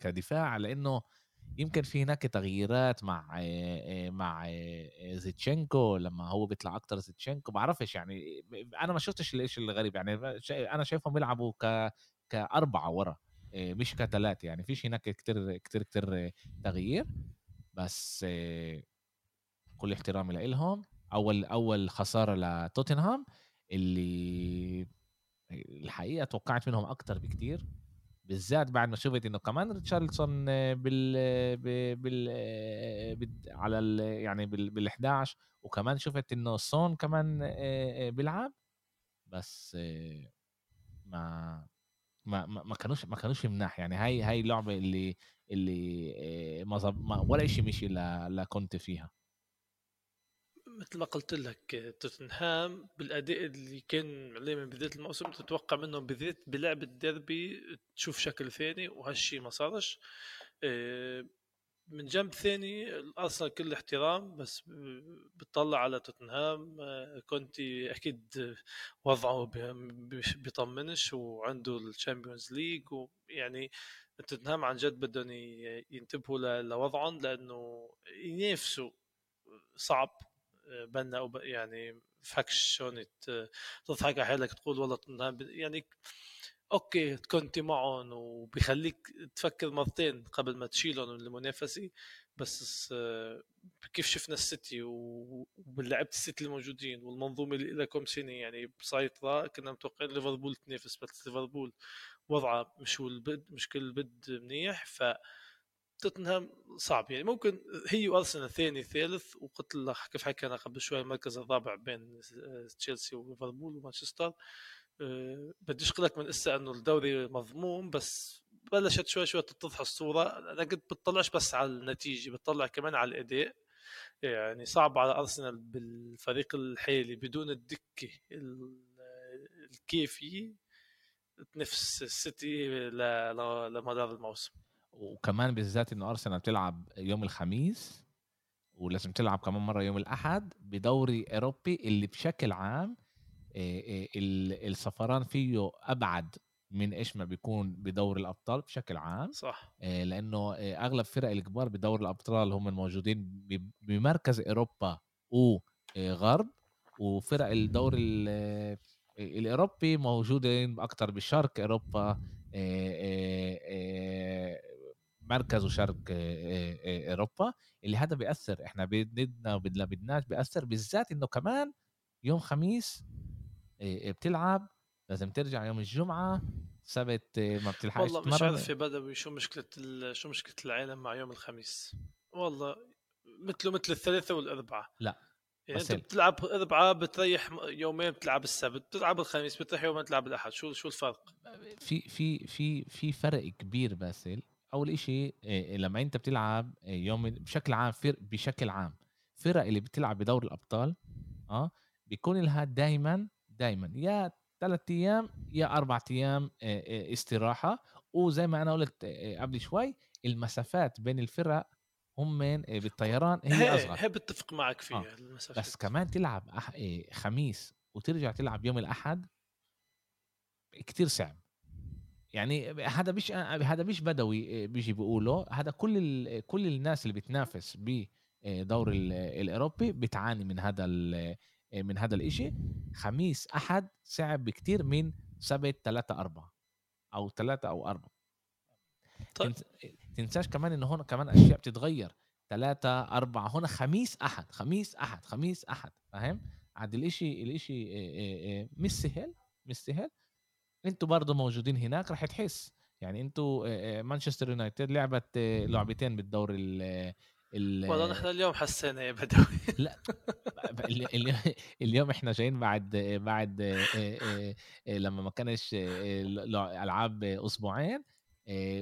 كدفاع لأنه يمكن في هناك تغييرات مع مع زيتشينكو لما هو بيطلع أكتر زيتشينكو بعرفش يعني أنا ما شفتش الشيء الغريب يعني أنا شايفهم بيلعبوا ك كأربعة ورا مش كثلاثه يعني فيش هناك كتير كتير كتير تغيير بس كل احترامي لهم أول أول خسارة لتوتنهام اللي الحقيقة توقعت منهم أكتر بكتير. بالذات بعد ما شفت إنه كمان ريتشاردسون بال بال, على ال يعني بال 11 وكمان شفت إنه سون كمان بيلعب بس ما ما ما كانوش ما كانوش مناح. يعني هاي هاي اللعبه اللي اللي ما ولا شيء مشي لكونتي فيها. مثل ما قلت لك توتنهام بالأداء اللي كان عليه من بداية الموسم تتوقع منه بالذات بلعب الديربي تشوف شكل ثاني وهالشيء ما صارش. آه، من جنب ثاني الأرسنال كل احترام بس بتطلع على توتنهام. آه، كونتي أكيد وضعه بيطمنش وعنده ال Champions League ويعني توتنهام عن جد بدهم ينتبهوا لوضعهم لأنه ينافسوا صعب. بنا يعني فكش شلون تضحك على حالك تقول والله يعني أوكي كنت معهم وبيخليك تفكر مرتين قبل ما تشيلهم من المنافسة بس كيف شفنا السيتي وباللعبة السيتي الموجودين والمنظومة اللي لها كم سنة يعني مسيطره كنا متوقعين ليفربول تنافس بس ليفربول وضعها مش مش كل البد منيح ف توتنهام صعب يعني. ممكن هي وأرسنال ثاني ثالث وقلت لك كيف حكينا قبل شوي المركز الرابع بين تشيلسي وليفربول ومانشستر. أه بديش لك من إسا إنه الدوري مضمون بس بلشت شوي شوي تتضح الصورة. أنا قلت بتطلعش بس على النتيجة بتطلع كمان على الأداء. يعني صعب على أرسنال بالفريق الحالي بدون الدكة الكيفي تنافس السيتي لمدار الموسم. وكمان بالذات إنه أرسنال بتلعب يوم الخميس ولازم تلعب كمان مرة يوم الأحد بدوري أوروبي اللي بشكل عام السفران فيه أبعد من إيش ما بيكون بدور الأبطال بشكل عام صح. لأنه أغلب فرق الكبار بدور الأبطال هم الموجودين بمركز أوروبا وغرب وفرق الدور الأوروبي موجودين أكثر بشرق أوروبا مركز وشرق أوروبا اللي هذا بيأثر إحنا بدنا بدنا بدناش بيأثر بالذات إنه كمان يوم خميس بتلعب لازم ترجع يوم الجمعة سبت ما بتلحقش والله مش عارف يا بدوي شو مشكلة شو مشكلة العالم مع يوم الخميس. والله مثله مثل الثلاثاء والاربعاء لا يعني أنت بتلعب اربعاء بتريح يومين بتلعب السبت بتلعب الخميس بتريح يومين بتلعب الأحد. شو شو الفرق؟ في في في في فرق كبير باسل أول إشي لما أنت بتلعب يوم بشكل عام فرق بشكل عام فرق اللي بتلعب بدور الأبطال آه بيكون لها دائما دائما يا ثلاث أيام يا أربع أيام استراحة. وزي ما أنا قلت قبل شوي المسافات بين الفرق هم بالطيران هي أصغر. هي بتفق معك فيها آه. المسافات. بس كمان تلعب خميس وترجع تلعب يوم الأحد كتير صعب. يعني هذا مش هذا مش بدوي بيجي بيقوله. هذا كل كل الناس اللي بتنافس بدور الأوروبي بتعاني من هذا من هذا الإشي. خميس أحد صعب بكتير من سبت ثلاثة أربعة أو ثلاثة أو أربعة. طيب. تنساش كمان إنه هون كمان أشياء بتتغير. ثلاثة أربعة هنا خميس أحد خميس أحد خميس أحد فاهم؟ عاد الإشي الإشي مش سهل مش سهل. أنتوا برضه موجودين هناك رح تحس. يعني أنتوا مانشستر يونايتد لعبت لعبتين بالدور ال والله نحن اليوم حسينا يا بدوي. لا اليوم إحنا جايين بعد بعد لما ما كانش ألعاب أسبوعين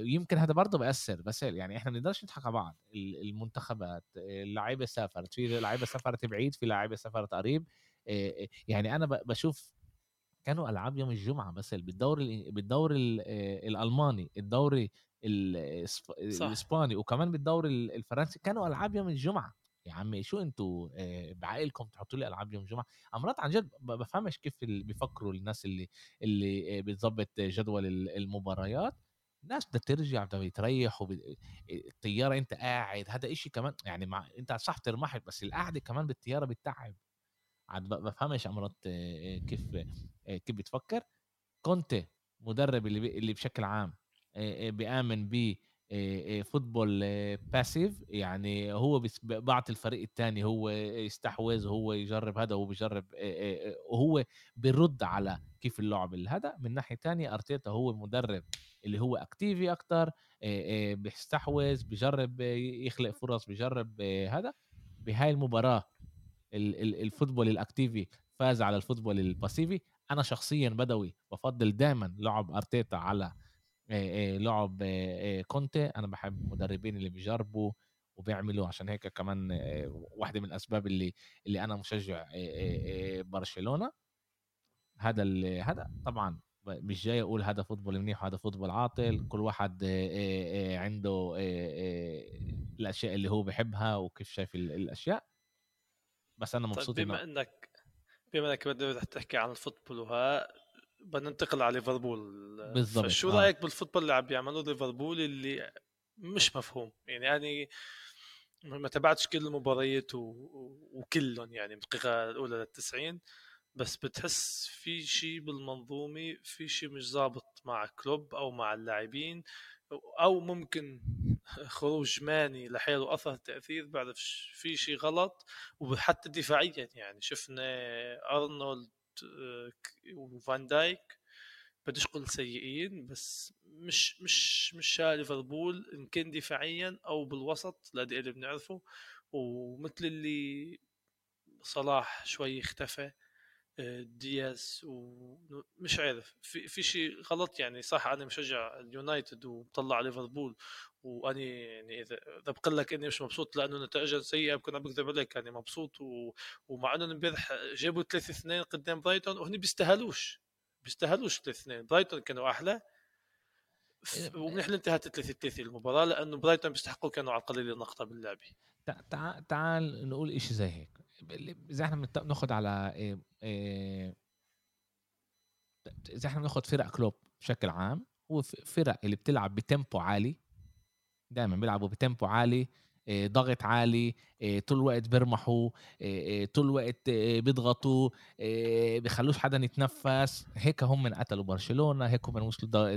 يمكن هذا برضه بيأثر. بس يعني إحنا ما بنقدرش نضحك على بعض. المنتخبات اللعيبه سافرت. في لعيبة سافرت بعيد في لعيبة سافرت قريب يعني أنا بشوف كانوا ألعاب يوم الجمعة بس بالدوري بالدوري الألماني الدوري الإسباني وكمان بالدوري الفرنسي كانوا ألعاب يوم الجمعة. يا عمي شو أنتوا بعقلكم تحطوا لي ألعاب يوم الجمعة؟ امرات عن جد بفهمش كيف بيفكروا الناس اللي اللي بتظبط جدول المباريات. الناس بدها ترجع بدها تريح الطيارة أنت قاعد هذا إشي كمان يعني مع أنت صح ترمحك بس القعدة كمان بالطيارة بتتعب. عاد بفهمش امرات كيف كيف بتفكر. كونتي مدرب اللي اللي بشكل عام بيآمن ب football passive يعني هو بعت الفريق الثاني هو يستحوذ وهو يجرب هذا وهو بيجرب وهو بيرد على كيف اللعب. هذا من ناحية ثانية أرتيتا هو مدرب اللي هو active ي أكتر بيستحوذ بيجرب يخلق فرص بيجرب هذا بهاي المباراة ال football ال active ي فاز على ال football ال passive ي أنا شخصيا بدوي بفضل دائما لعب أرتيتا على لعب كونتي. أنا بحب المدربين اللي بيجربوا وبيعملوا عشان هيك كمان واحدة من الأسباب اللي اللي أنا مشجع برشلونة. هذا هذا طبعا مش جاي أقول هذا football منيح وهذا football عاطل. كل واحد عنده الأشياء اللي هو بحبها وكيف شايف الأشياء. بس أنا طيب، مبسوط طيب بما إنك بما إنك بدك تحكي عن ال football وها بدنا ننتقل على ليفربول بالضبط شو رأيك آه. بالفوتبول اللي عم بيعملوه ليفربول اللي مش مفهوم يعني يعني ما تابعتش كل المباريات و... وكلهم يعني من الدقيقة الأولى لل 90 بس بتحس في شيء بالمنظومة في شيء مش ظابط مع كلوب أو مع اللاعبين أو ممكن خروج ماني لحاله اثر تاثير بعرفش في شيء غلط وحتى دفاعيا يعني. شفنا أرنولد آه، وفان دايك بديش أقول سيئين بس مش مش مش ليفربول إن كان دفاعيا أو بالوسط الاداء اللي بنعرفه. ومثل اللي صلاح شوي اختفى دياز ومش عارف. في في شيء غلط يعني. صح أنا مشجع اليونايتد ومطلع ليفربول وأني يعني إذا إذا بقول لك إني مش مبسوط لأنه نتائجها سيئة بكون عم بكذب عليك. يعني مبسوط و... ومع إنه امبارح جابوا 3 2 قدام برايتون وهن بيستاهلوش. بيستاهلوش 3 2 برايتون كانوا أحلى. ومنيح انتهت 3 3 المباراة لأنه برايتون بيستحقوا كانوا على القليل النقطة باللعبه تعال تعال نقول شيء زي هيك. اذا إحنا بناخذ على إيه إيه اذا إحنا بناخذ فرق كلوب بشكل عام هو فرق اللي بتلعب ب tempo عالي. دائما بيلعبوا ب tempo عالي آه، ضغط عالي آه، طول الوقت بيرمحوا آه، طول الوقت بيضغطوا بيخلوش حدا يتنفس. هيك هم من قتلوا برشلونة هيك هم وصلوا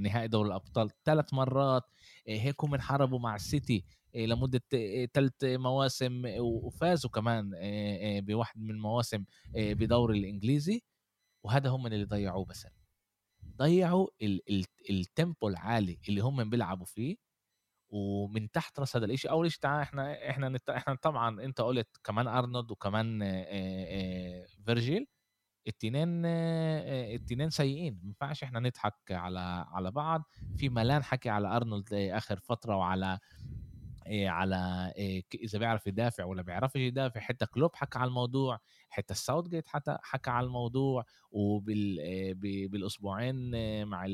نهائي دوري الأبطال ثلاث مرات. هيك هم حاربوا مع السيتي لمدة ثلاث مواسم وفازوا كمان بواحد من المواسم بدوري الإنجليزي وهذا هم اللي ضيعوه بس ضيعوا ال tempo العالي اللي هم بيلعبوا فيه ومن تحت راس هذا الشيء أول شيء تعال إحنا إحنا. إحنا طبعا أنت قلت كمان أرنولد وكمان فيرجيل التنين التنين سيئين ما ينفعش إحنا نضحك على على بعض. في ملان حكي على أرنولد آخر فترة وعلى على إذا بيعرف يدافع ولا بيعرفش يدافع. حتى كلوب حكى على الموضوع حتى الساوثجيت حتى حكى على الموضوع. وبالاسبوعين مع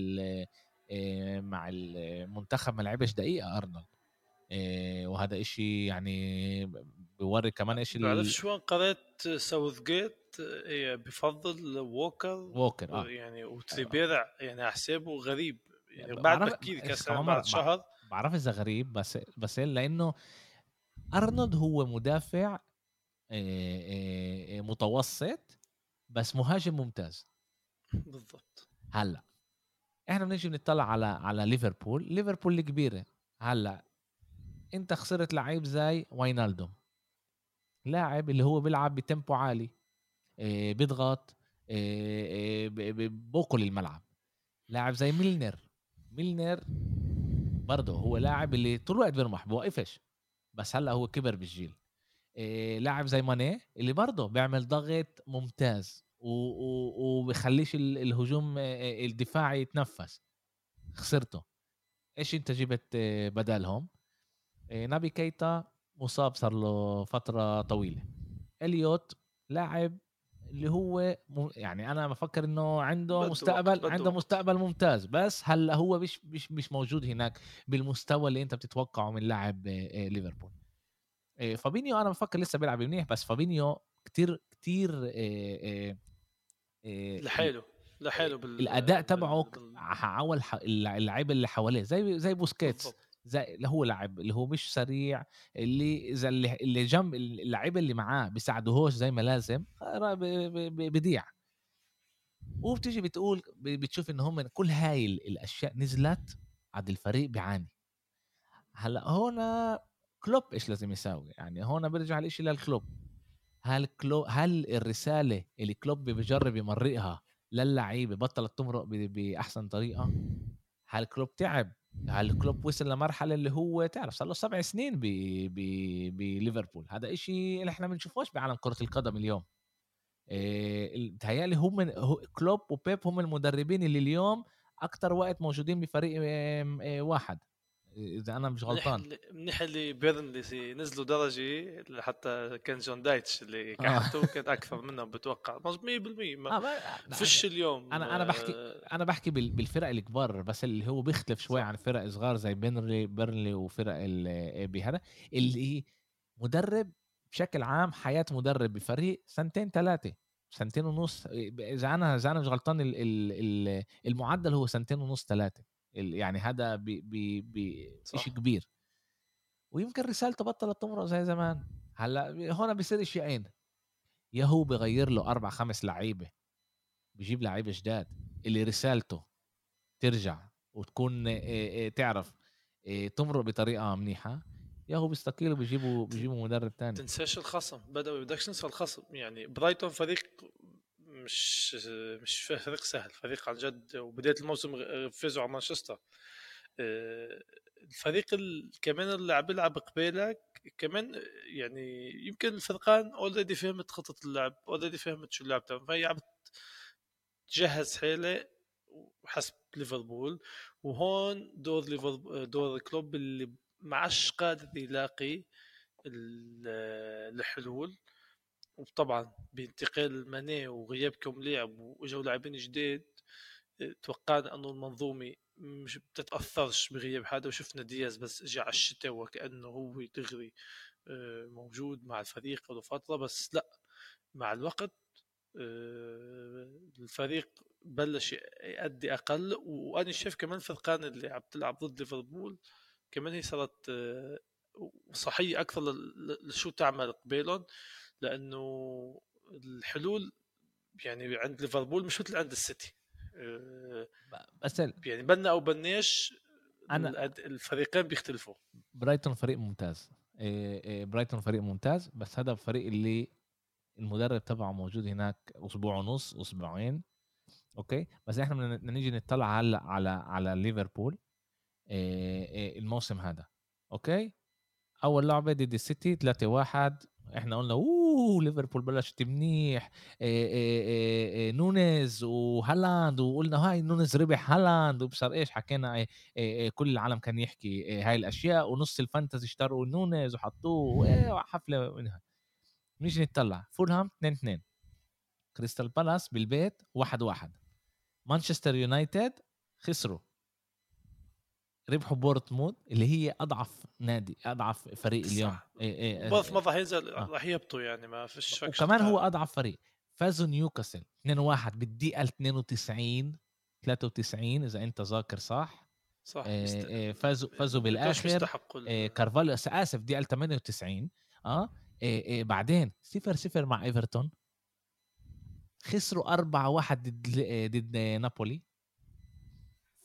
آه، مع المنتخب ما لعبش دقيقة أرنولد. آه، وهذا إشي يعني بوري كمان إيش بعرف شو قريت ساوثجيت آه، بفضل ووكر ووكر آه. يعني وتريبير يعني على حسابه غريب. يعني بعد بكير كأس بعد شهر. بعرف إذا غريب بس بس لأنه أرنولد هو مدافع متوسط بس مهاجم ممتاز. بالضبط. هلأ إحنا بنيجي بنطلع على على ليفربول. ليفربول الكبيرة. هلأ أنت خسرت لعيب زي واينالدوم لاعب اللي هو بيلعب ب tempo عالي. آه، بيضغط آه، آه، بوكل الملعب. لاعب زي ميلنر ميلنر برضه هو لاعب اللي طول الوقت بيرمح بوقفش بس هلأ هو كبر بالجيل. لاعب زي ماني اللي برضه بيعمل ضغط ممتاز وبخليش الهجوم الدفاعي يتنفس. خسرته. إيش أنت جبت بدلهم نبي كيتا مصاب صار له فترة طويلة. إليوت لاعب اللي هو يعني أنا بفكر إنه عنده مستقبل عنده مستقبل ممتاز. بس هلأ هو مش مش مش موجود هناك بالمستوى اللي أنت بتتوقعه من لاعب ليفربول. فابينيو أنا بفكر لسه بيلعب منيح بس فابينيو كتير كتير لحاله لحاله بال... الأداء تبعه عول اللعيبه اللي حواليه زي زي بوسكيتس. زي اللي هو لاعب اللي هو مش سريع اللي إذا اللي, اللي جنب اللعيبه اللي معاه بيساعدوهوش زي ما لازم بضيع وبتيجي بتقول بتشوف إن هم كل هاي الأشياء نزلت عاد الفريق بيعاني. هلأ هون كلوب إيش لازم يساوي؟ يعني هون برجع الإشي للكلوب. هل كلوب هل الرسالة اللي كلوب بجرب يمرقها للعيبة بطلت تمرق بأحسن طريقة؟ هل كلوب تعب؟ هل كلوب وصل لمرحلة اللي هو تعرف صار له سبع سنين بليفربول. هذا إشي اللي إحنا بنشوفوش بعالم كرة القدم اليوم. تهيألي هم كلوب وبيب هم المدربين اللي اليوم أكثر وقت موجودين بفريق واحد. إذا أنا مش غلطان. منيح اللي بيرنلي نزلوا درجة حتى كان شون دايتش اللي قحتوه آه. كان أكثر منهم بتوقع. 100% ما آه فيش اليوم أنا أنا بحكي أنا بحكي بالفرق الكبار بس اللي هو بيختلف شوي عن فرق صغار زي بيرنلي بيرنلي وفرق بهذا اللي مدرب بشكل عام حياة مدرب بفريق سنتين ثلاثة سنتين ونص. إذا أنا إذا أنا مش غلطان المعدل هو سنتين ونص ثلاثة يعني هذا شيء كبير. ويمكن رسالته بطلت تمرق زي زمان. هلأ هون بيصير شيئين يا هو بغير له أربع خمس لعيبة. بجيب لعيبة جداد. اللي رسالته ترجع وتكون تعرف تمرق بطريقة منيحة يا هو بيستقيل وبيجيبوا بيجيبوا مدرب تاني. تنساش الخصم. بدأوا بدكش تنسى الخصم. يعني برايتون فريق مش مش فريق سهل. فريق عن جد وبداية الموسم فازوا على مانشستر. آه، الفريق ال... كمان اللي عم بيلعب قبالك كمان يعني يمكن الفرقان already فهمت خطة اللعب already فهمت شو اللعب تبعهم. فهي عم تجهز حالها حسب ليفربول. وهون دور ليفربول دور الكلوب اللي ما عادش قادر يلاقي الحلول. وطبعا بانتقال ماني وغياب كم لاعب واجوا لاعبين جديد توقعنا أنه المنظومة مش بتتأثرش بغياب حدا وشفنا دياز بس اجى على الشتاء وكأنه هو دغري آه، موجود مع الفريق له فترة. بس لا مع الوقت آه، الفريق بلش يأدي أقل. وأنا شايف كمان الفرقان اللي عم تلعب ضد ليفربول كمان هي صارت آه، صحية أكثر لشو تعمل قبالهم لأنه الحلول يعني عند ليفربول مش مثل عند السيتي. آه، بس يعني بنا أو بناش أنا الفريقين بيختلفوا. برايتون فريق ممتاز. آه، آه، برايتون فريق ممتاز بس هذا الفريق اللي المدرب تبعه موجود هناك أسبوع ونص أسبوعين. أوكي؟ بس إحنا بدنا نيجي نطلع هلأ على على ليفربول الموسم هذا. أوكي؟ أول لعبة ضد السيتي 3 1 إحنا قلنا أوه! ليفربول بلشت منيح. إيه نونيز وهالاند وقلنا هاي نونيز ربح هالاند وبصر إيش حكينا كل العالم كان يحكي هاي الأشياء ونص ال fantasy اشتروا نونيز وحطوه إيه حفله منها. نيجي نطلع فولهام 2 2 كريستال بالاس بالبيت 1 1 مانشستر يونايتد خسروا. ربحوا بورنموث اللي هي أضعف نادي أضعف فريق اليوم. إيه إيه بورت ما راح ينزل آه. راح يهبطوا يعني ما فيش وكمان هو أضعف فريق. فازوا نيوكاسل 2-1 بالدقيقة 92 93 إذا أنت ذاكر صح. صح إيه إيه فازوا فازوا بالآخر. إيه كارفالو آسف دقيقة 98 آه. إيه إيه بعدين 0 0 مع إيفرتون. خسروا 4 1 ضد ضد نابولي.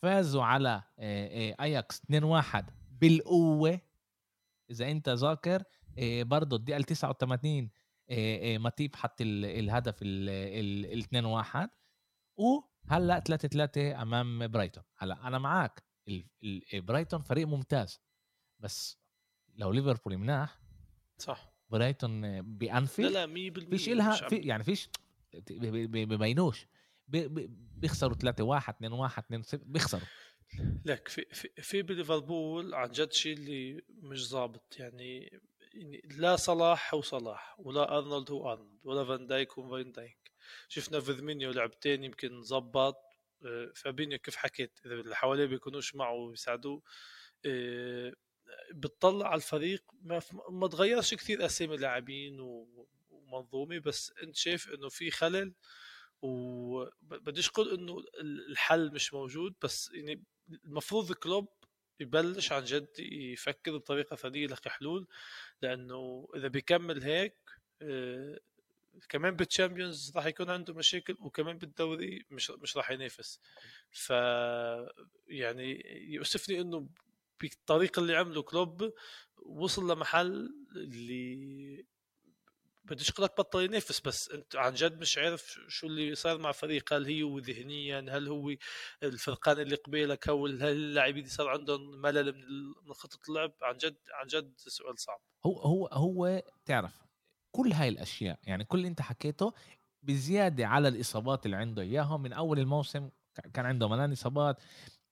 فازوا على اياكس 2-1 بالقوة. إذا أنت ذاكر برضه الدقيقة 89 ماتيب حط الهدف ال 2-1 وهلأ 3-3 أمام برايتون. هلأ أنا معك برايتون فريق ممتاز. بس لو ليفربول مناح صح. برايتون بأنفيلد لا لا 100% فيش إلها في يعني فيش ببينوش. بيخسروا 3 1 2 1 2 0 بيخسروا. لك في في, في بليفربول عن جد شيء اللي مش ظابط يعني يعني لا صلاح هو صلاح ولا أرنولد هو أرنولد ولا فان دايك هو فان دايك. شفنا فيرمينيو لعبتين يمكن ظبط. آه، فابينيو كيف حكيت؟ إذا اللي حواليه بيكونوش معه ويساعدوه. آه، بتطلع على الفريق ما, ما تغيرش كثير أسامي لاعبين ومنظومة بس أنت شايف إنه في خلل؟ وبديش أقول إنه الحل مش موجود بس يعني المفروض الكلوب يبلش عن جد يفكر بطريقة ثانية يلاقي حلول لأنه إذا بيكمل هيك آه، كمان بال Champions راح يكون عنده مشاكل وكمان بالدوري مش مش راح ينافس. ف يعني يؤسفني إنه بالطريقة اللي عمله كلوب وصل لمحل اللي بديش أقول لك بطل ينافس بس أنت عن جد مش عارف شو اللي صار مع فريق هل هي وذهنيا هل هو الفرقان اللي قبيلك هل اللاعبين صار عندهم ملل من خطة اللعب؟ عن جد عن جد سؤال صعب. هو هو هو تعرف كل هاي الأشياء يعني كل اللي أنت حكيته بزيادة على الإصابات اللي عنده إياهم. من أول الموسم كان عنده ملان إصابات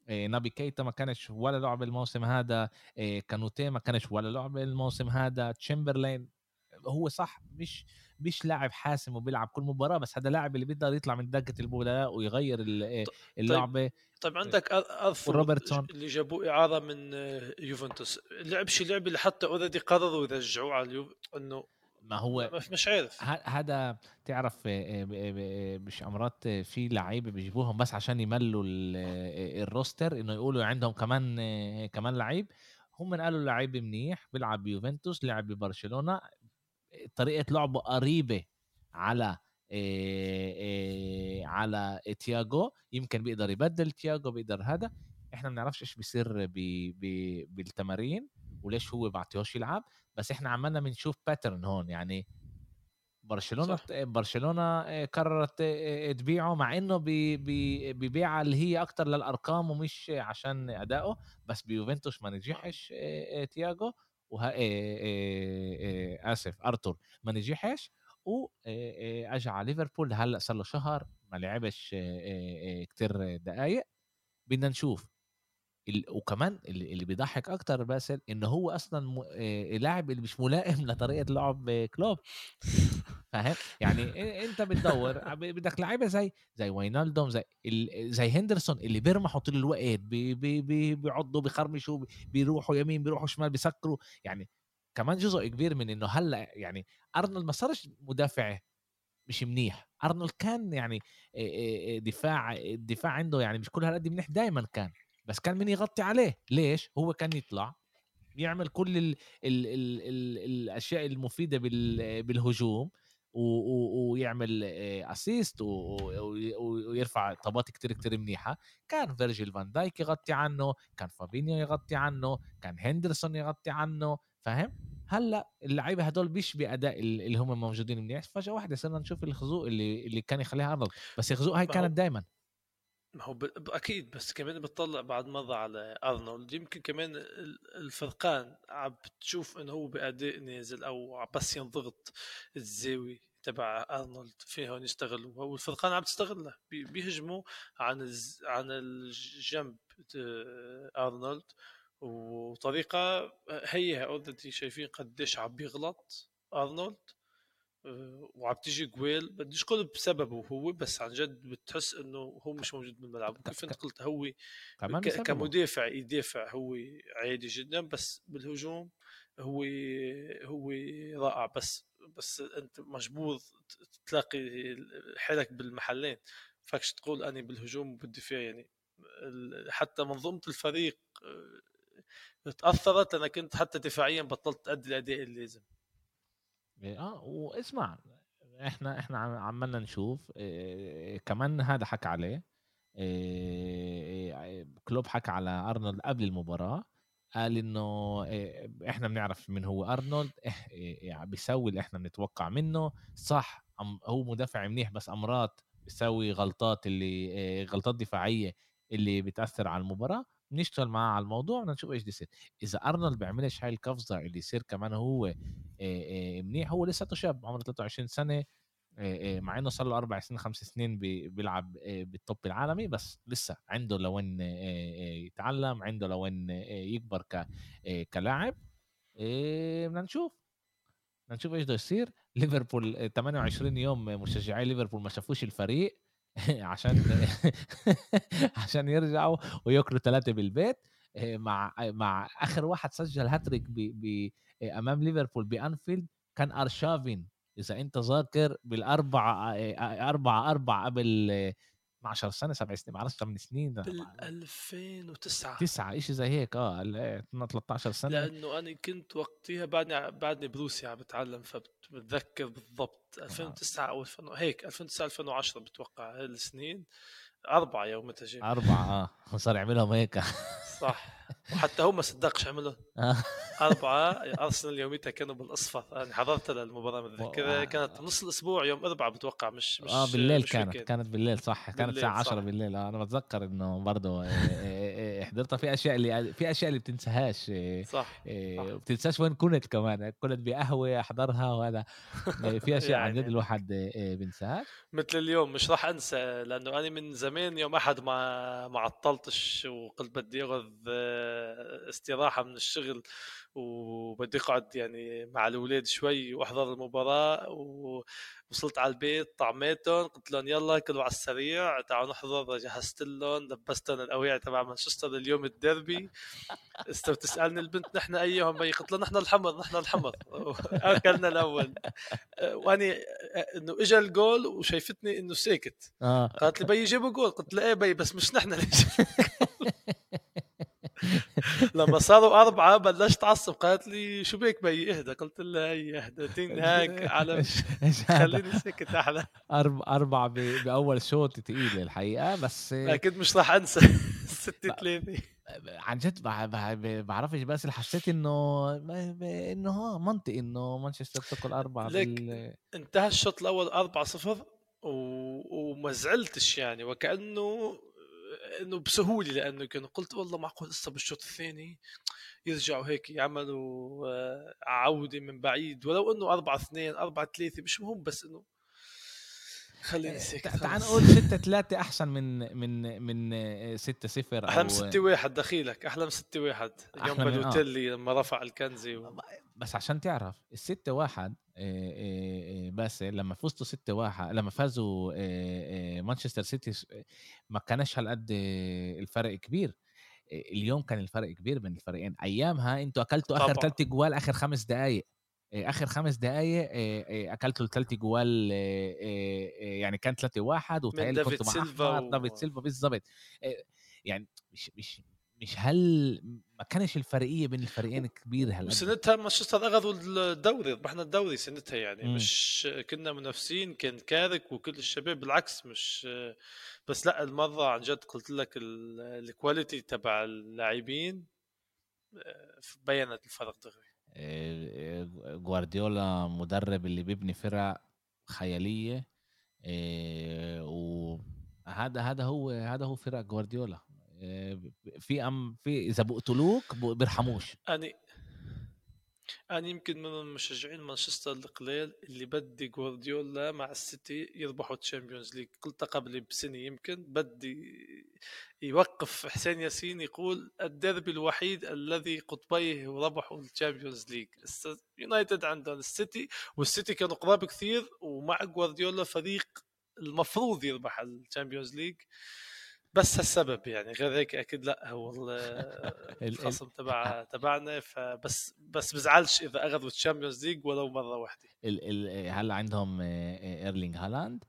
إيه نابي كيتا ما كانش ولا لعب الموسم هذا إيه كوناتي ما كانش ولا لعب الموسم هذا تشمبرلين هو صح مش مش لاعب حاسم وبيلعب كل مباراة بس هذا لاعب اللي بيقدر يطلع من دكة البدلاء ويغير إيه، طيب، اللعبة طيب, طيب عندك ارثر اللي جابوه إعارة من آه، يوفنتوس. لعب شيء لعبه اللي حتى already قرروا يرجعوه على اليوفي إنه ما هو مش عارف. هذا تعرف آه، آه، مش امرات في لعيبة بيجيبوهم بس عشان يملوا الروستر إنه يقولوا عندهم كمان كمان لعيب. هم قالوا لعيب منيح بيلعب بيوفنتوس لعب ببرشلونة. طريقة لعبه قريبة على على تياجو يمكن بيقدر يبدل تياجو بيقدر هذا. إحنا ما بنعرفش إيش بيصير بي بي بالتمارين وليش هو بعطيهوش يلعب. بس إحنا عمالنا بنشوف pattern هون يعني برشلونة صح. برشلونة قررت تبيعه مع إنه بي- اللي هي أكتر للأرقام ومش عشان ادائه بس بيوفنتوس ما نجحش تياجو وه... آه، آه، آه، آسف أرتور ما نجحش واجى على ليفربول هلأ صار له شهر ما لعبش كتير دقائق بدنا نشوف. وكمان اللي بيضحك أكتر باسل انه هو أصلا لاعب اللي مش ملائم لطريقة لعب كلوب. فاهم؟ يعني أنت بتدور بدك لعيبة زي زي وينالدوم زي. زي هندرسون اللي بيرمحوا طول الوقت بي... بي... بي... بيعضوا بيخرمشوا بي- بيروحوا يمين بيروحوا شمال بيسكروا. يعني كمان جزء كبير من إنه هلأ يعني أرنولد ما صارش مدافع مش منيح. أرنولد كان يعني دفاع الدفاع عنده يعني مش كل هالقد منيح دائما كان. بس كان مين يغطي عليه؟ ليش؟ هو كان يطلع يعمل كل ال ال ال ال الأشياء المفيدة بال بالهجوم. ويعمل assist ويرفع طابات كتير كتير منيحة. كان فيرجيل فان دايك يغطي عنه كان فابينيو يغطي عنه كان هندرسون يغطي عنه فاهم؟ هلأ اللعيبة هدول مش بأداء ال- اللي هم موجودين منيح. فجأة واحدة صرنا نشوف الخزوق اللي اللي كان يخليها أرنولد. بس الخزوق هاي كانت دائما ما هو ب... أكيد بس كمان بتطلع بعد مره على أرنولد. يمكن كمان ال- الفرقان عم بتشوف إنه هو بأداء نازل أو بس ينضغط الزاوية تبع أرنولد فيهم يستغلوها والفرقان عم تستغلها بي- بيهجموا عن. عن الجنب ت- أرنولد. وطريقة هي already شايفين قديش عم بيغلط أرنولد. وعم تيجي جويل بديش أقول بسببه هو بس عن جد بتحس إنه هو مش موجود بالملعب. كيف انت قلت هو. كمدافع يدافع هو عادي جدا بس بالهجوم هو هو رائع. بس بس أنت مجبور تلاقي حالك بالمحلين. فاكش تقول اني بالهجوم وبالدفاع يعني. حتى منظومة الفريق أه، تأثرت أنا كنت حتى دفاعيا بطلت أدي الأداء اللازم. آه واسمع إحنا إحنا عم- عمالنا نشوف إيه كمان هذا حكى عليه إيه كلوب حكى على أرنولد قبل المباراة قال إنه إيه إحنا بنعرف من هو أرنولد إيه يعني بيسوي اللي إحنا بنتوقع منه صح هو مدافع منيح بس امرات بيسوي غلطات اللي إيه غلطات دفاعية اللي بتأثر على المباراة بنشتغل معاه على الموضوع بدنا نشوف إيش بده يصير إذا أرنولد بيعملش هاي القفزة اللي يصير كمان هو منيح هو لساته شاب عمره 23 سنة مع إنه صار له أربع سنين خمس سنين بي- بيلعب بال top العالمي بس لسه عنده لوين يتعلم عنده لوين يكبر كلاعب بدنا نشوف. بدنا نشوف إيش بده يصير. ليفربول إيه، 28 يوم مشجعي ليفربول ما شافوش الفريق. عشان عشان يرجعوا وياكلوا ثلاثة بالبيت إيه، مع مع آخر واحد سجل هاتريك. ب... أمام ليفربول بأنفيلد كان أرشافين إذا أنت ذاكر بالأربعة إيه، أربعة أربعة قبل 12 سنة سبع سنين ما بعرفش 8 سنين بال 2009 تسعة شيء زي هيك آه ال- إيه، 13 سنة. لأنه أنا كنت وقتها بعدني بعدني بروسيا عم بتعلم فبتذكر بالضبط 2009 أو 2000 هيك 2009 2010 بتوقع هاي السنين أربعة يومتها جاي أربعة آه وصار يعملهم هيك. صح. وحتى هو ما صدقش عملهم آه. أربعة أرسنال يوميتها كانوا بالأصفر. أنا حضرت للمباراة متذكرة و- كانت نص الأسبوع يوم أربعة بتوقع مش مش آه بالليل مش كانت. كانت بالليل صح. كانت الساعة 10 صح. بالليل. آه أنا بتذكر إنه برضه إيه، إيه، إيه، حضرتها في أشياء اللي في أشياء اللي بتنساهاش إيه، صح إيه، صح. بتنساش وين كنت كمان كنت بقهوة أحضرها وهذا إيه، في أشياء عن جد يعني. الواحد إيه، بينساهاش مثل اليوم مش راح أنسى لأنه أنا من زمان يوم أحد ما ما عطلتش وقلت بدي أخذ آه، استراحة من الشغل وبدي أقعد يعني مع الأولاد شوي وأحضر المباراة ووصلت على البيت طعميتهم قلت لهم يلا كلوا على السريع تعالوا نحضر جهزت لهم لبستهم الأوعية تبع مانشستر اليوم الديربي. است تسألني البنت نحن أيهم بي قلت لها نحن الحمر نحن الحمر. أكلنا الأول. واني إنه اجى الجول وشايفتني إنه ساكت. آه. قالت لي بي جيبوا جول قلت لها إيه بي بس مش نحن اللي لما صاروا أربعة بلشت أعصب قالت لي شو بيك بي إهدى قلت لها هي اهدتين هيك على؟ خليني ساكت أحلى أرب- أربعة ب- بأول شوط تقيلة الحقيقة بس أكيد مش راح أنسى ستة ثلاثة عن جد بع- بع- بعرفش بس حسيت إنه إنه ها منطقي إنه مانشستر تاكل أربعة ليك. بال انتهى الشوط الأول 4 0 و... وما زعلتش يعني وكأنه انه بسهولة لأنه كانوا قلت والله معقول لسه بالشوط الثاني يرجعوا هيك يعملوا آه، عودة من بعيد ولو إنه 4 2 4 3 مش مهم بس إنه خليني ساكت تع- تعال. نقول 6 3 أحسن من من من 6 0 أحلى من 6 1 دخيلك أحلى من 6 1 أحلى يوم آه. بلوتيلي لما رفع الكنزي و... بس عشان تعرف الستة واحد آه، آه، آه، باسل لما فزتوا ستة واحد لما فازوا آه، آه، مانشستر سيتي ما كانش هالقد آه، الفرق كبير. آه، اليوم كان الفرق كبير بين الفريقين. أيامها أنتوا أكلتوا آخر. ثلاث جوال آخر خمس دقائق آخر خمس دقائق أكلتوا الثلاث جوال آه، آه، آه، يعني كان 3 واحد وتهيألي دافيد كنتوا مع دافيد سيلفا بالضبط. آه، يعني مش مش مش هل ما كانش الفرقيه بين الفريقين كبير هالقد؟ وسنتها مانشستر أخذوا الدوري ربحنا الدوري سنتها يعني مم. مش كنا منافسين كان كاريك وكل الشباب بالعكس مش بس لا المرة عن جد قلت لك ال- ال quality تبع اللاعبين آه، بينت الفرق دغري. آه، آه، جوارديولا مدرب اللي بيبني فرق خيالية وهذا هذا هو هذا هو فرق جوارديولا. في أم في إذا بقتلوك بيرحموش. أنا أنا يمكن من المشجعين مانشستر القليل اللي بدي جوارديولا مع السيتي يربحوا ال Champions League. قلت قبل بسنة يمكن بدي يوقف حسين ياسين يقول الديربي الوحيد الذي قطبيه ربحوا ال Champions League. يونايتد عندهم السيتي والسيتي كانوا قراب كثير ومع جوارديولا فريق المفروض يربح ال Champions League. بس هالسبب يعني غير هيك أكيد لأ هو ال- ال- الخصم تبع تبعنا فبس بس بزعلش إذا أخذوا ال Champions League ولو مرة واحدة. ال ال هلأ عندهم آه، آه، ايرلينج هالاند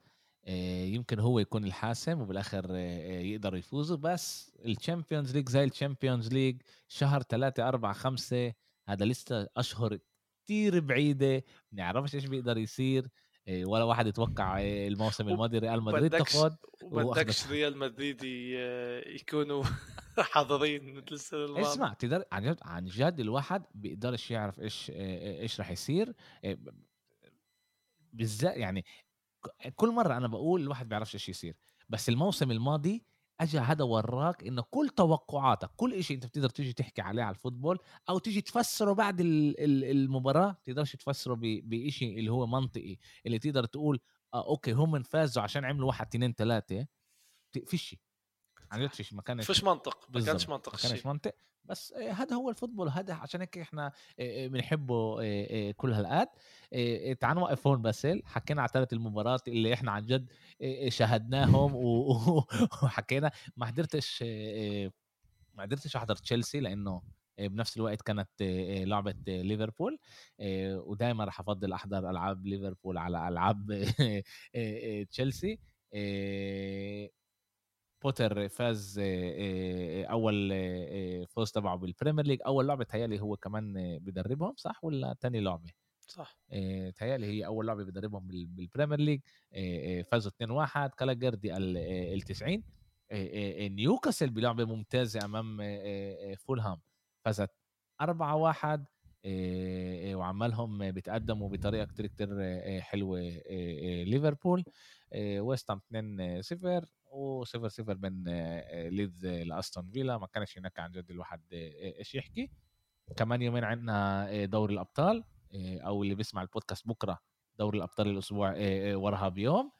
آه، يمكن هو يكون الحاسم وبالآخر آه، آه، يقدروا يفوزوا بس ال Champions League زي ال Champions League شهر 3 4 5 هذا لسه أشهر كتير بعيدة بنعرفش إيش بيقدر يصير. آه، ولا واحد يتوقع آه، الموسم الماضي ريال مدريد بدكش- تاخذ وبدكش ريال مدريد يكونوا حاضرين مثل السنة الماضيه اسمع تقدر عن جد عن جد الواحد بيقدرش يعرف إيش آه، إيش راح يصير. بالذات يعني كل مرة أنا بقول الواحد بيعرفش إيش يصير. بس الموسم الماضي اجى هذا وراك إنه كل توقعاتك كل شيء أنت بتقدر تيجي تحكي عليه على ال football أو تيجي تفسره بعد ال- ال- المباراة تقدرش تفسره بشيء اللي هو منطقي اللي تقدر تقول آه okay هم فازوا عشان عملوا واحد اثنين ثلاثة فيش عن جد فيش ما كانش فيش منطق ما. كانش منطق ما كانش منطق. بس آه، هذا هو ال football هذا عشان هيك إحنا آه، آه، بنحبه كل آه، تعال نوقف هون باسل حكينا على ثلاث المباريات اللي إحنا عن جد شاهدناهم وحكينا. ما حضرتش ما قدرتش أحضر تشيلسي لأنه بنفس الوقت كانت لعبة آه، ليفربول. ودائما راح أفضل أحضر ألعاب ليفربول على ألعاب آه، تشيلسي. بوتر فاز أول فوز تبعه بال Premier League أول لعبه تهيالي هو كمان بدربهم صح ولا تاني لعبه صح. تهيالي هي أول لعبه بدربهم بال- بال Premier League فازوا 2-1 كالاجردي ال 90 آه، آه، نيوكاسل بلعبه ممتازه أمام فولهام فازت 4-1 آه، آه، وعمالهم بيتقدموا بطريقة كتير كتير حلوة ليفربول ويست هام 2-0 و0 0 بين ليدز لأستون فيلا. ما كانش هناك عن جد الواحد آه، إيش يحكي. كمان يومين عندنا آه، دوري الأبطال آه، أو اللي بيسمع البودكاست بكرة دوري الأبطال الأسبوع وراها بيوم.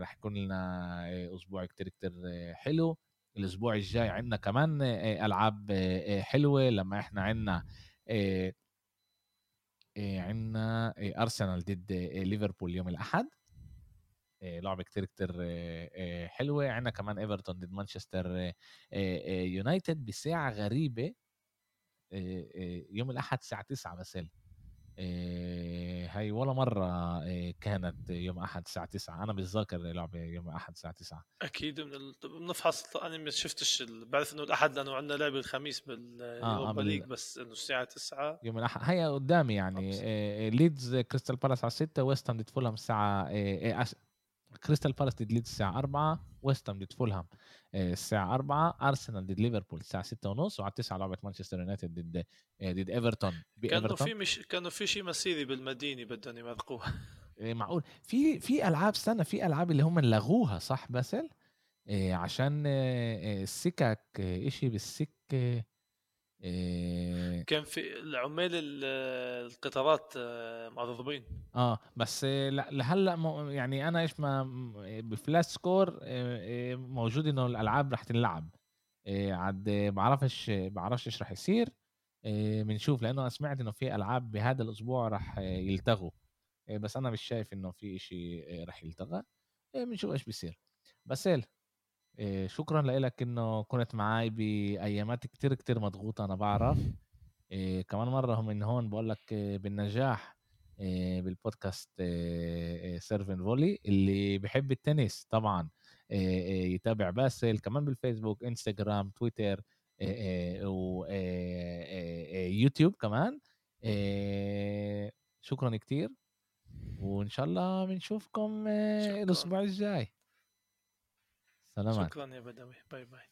رح يكون لنا أسبوع كتير كتير حلو. الأسبوع الجاي عندنا كمان ألعاب حلوة. لما إحنا عندنا عندنا أرسنال ضد ليفربول يوم الأحد. لعبة كتير كتير آه، آه، حلوة. عندنا كمان ايفرتون ضد مانشستر آه، آه، آه، يونايتد بساعة غريبة آه، آه، يوم الأحد الساعة 9 مساء آه، هاي ولا مرة آه، كانت يوم أحد الساعة 9 أنا بتذكر لعبة يوم أحد الساعة 9 أكيد من ال... بنفحص أنا ما شفتش ال... بعرف إنه الأحد لأنه عندنا لعبة الخميس بال- league بس إنه الساعة 9 يوم الأحد هي قدامي يعني. آه، آه، ليدز كريستال بالاس على 6 ويست هام ضد فولهام الساعة آه، آه، كريستال بالاس ضد ليدز الساعة 4 ويست هام ضد فولهام آه، الساعة 4 ارسنال ضد ليفربول الساعة 6 ونص وعلى 9 لعبه مانشستر يونايتد ضد آه، ضد ايفرتون كانوا في مش كانوا في شيء مسيرة بالمدينة بدهم يمرقوها إيه، معقول. في في ألعاب استنى في ألعاب اللي هم لغوها صح باسل؟ إيه عشان السكك إيه إشي بالسكة. إيه. كان في العمال ال- القطارات آه، معذبين. آه بس لا- لهلأ يعني أنا إيش ما بفلاش سكور إيه موجود إنه الألعاب رح تنلعب. إيه عاد بعرفش بعرفش إيش رح يصير. إيه بنشوف لأنه أنا سمعت إنه في ألعاب بهذا الأسبوع رح يلتغوا. إيه بس أنا مش شايف إنه في إيه رح يلتغى. بنشوف إيش بيصير. إيه شكرا لك إنه كنت معي بأيامات كتير كتير مضغوطة أنا بعرف. إيه كمان مرة من هون بقول لك إيه بالنجاح بالبودكاست Serve and Volley اللي بحب التنس طبعا يتابع باسل كمان بالفيسبوك إنستغرام تويتر ويوتيوب كمان. شكرا كتير وإن شاء الله بنشوفكم. الأسبوع الجاي. سلامات شكرا يا بدوي bye bye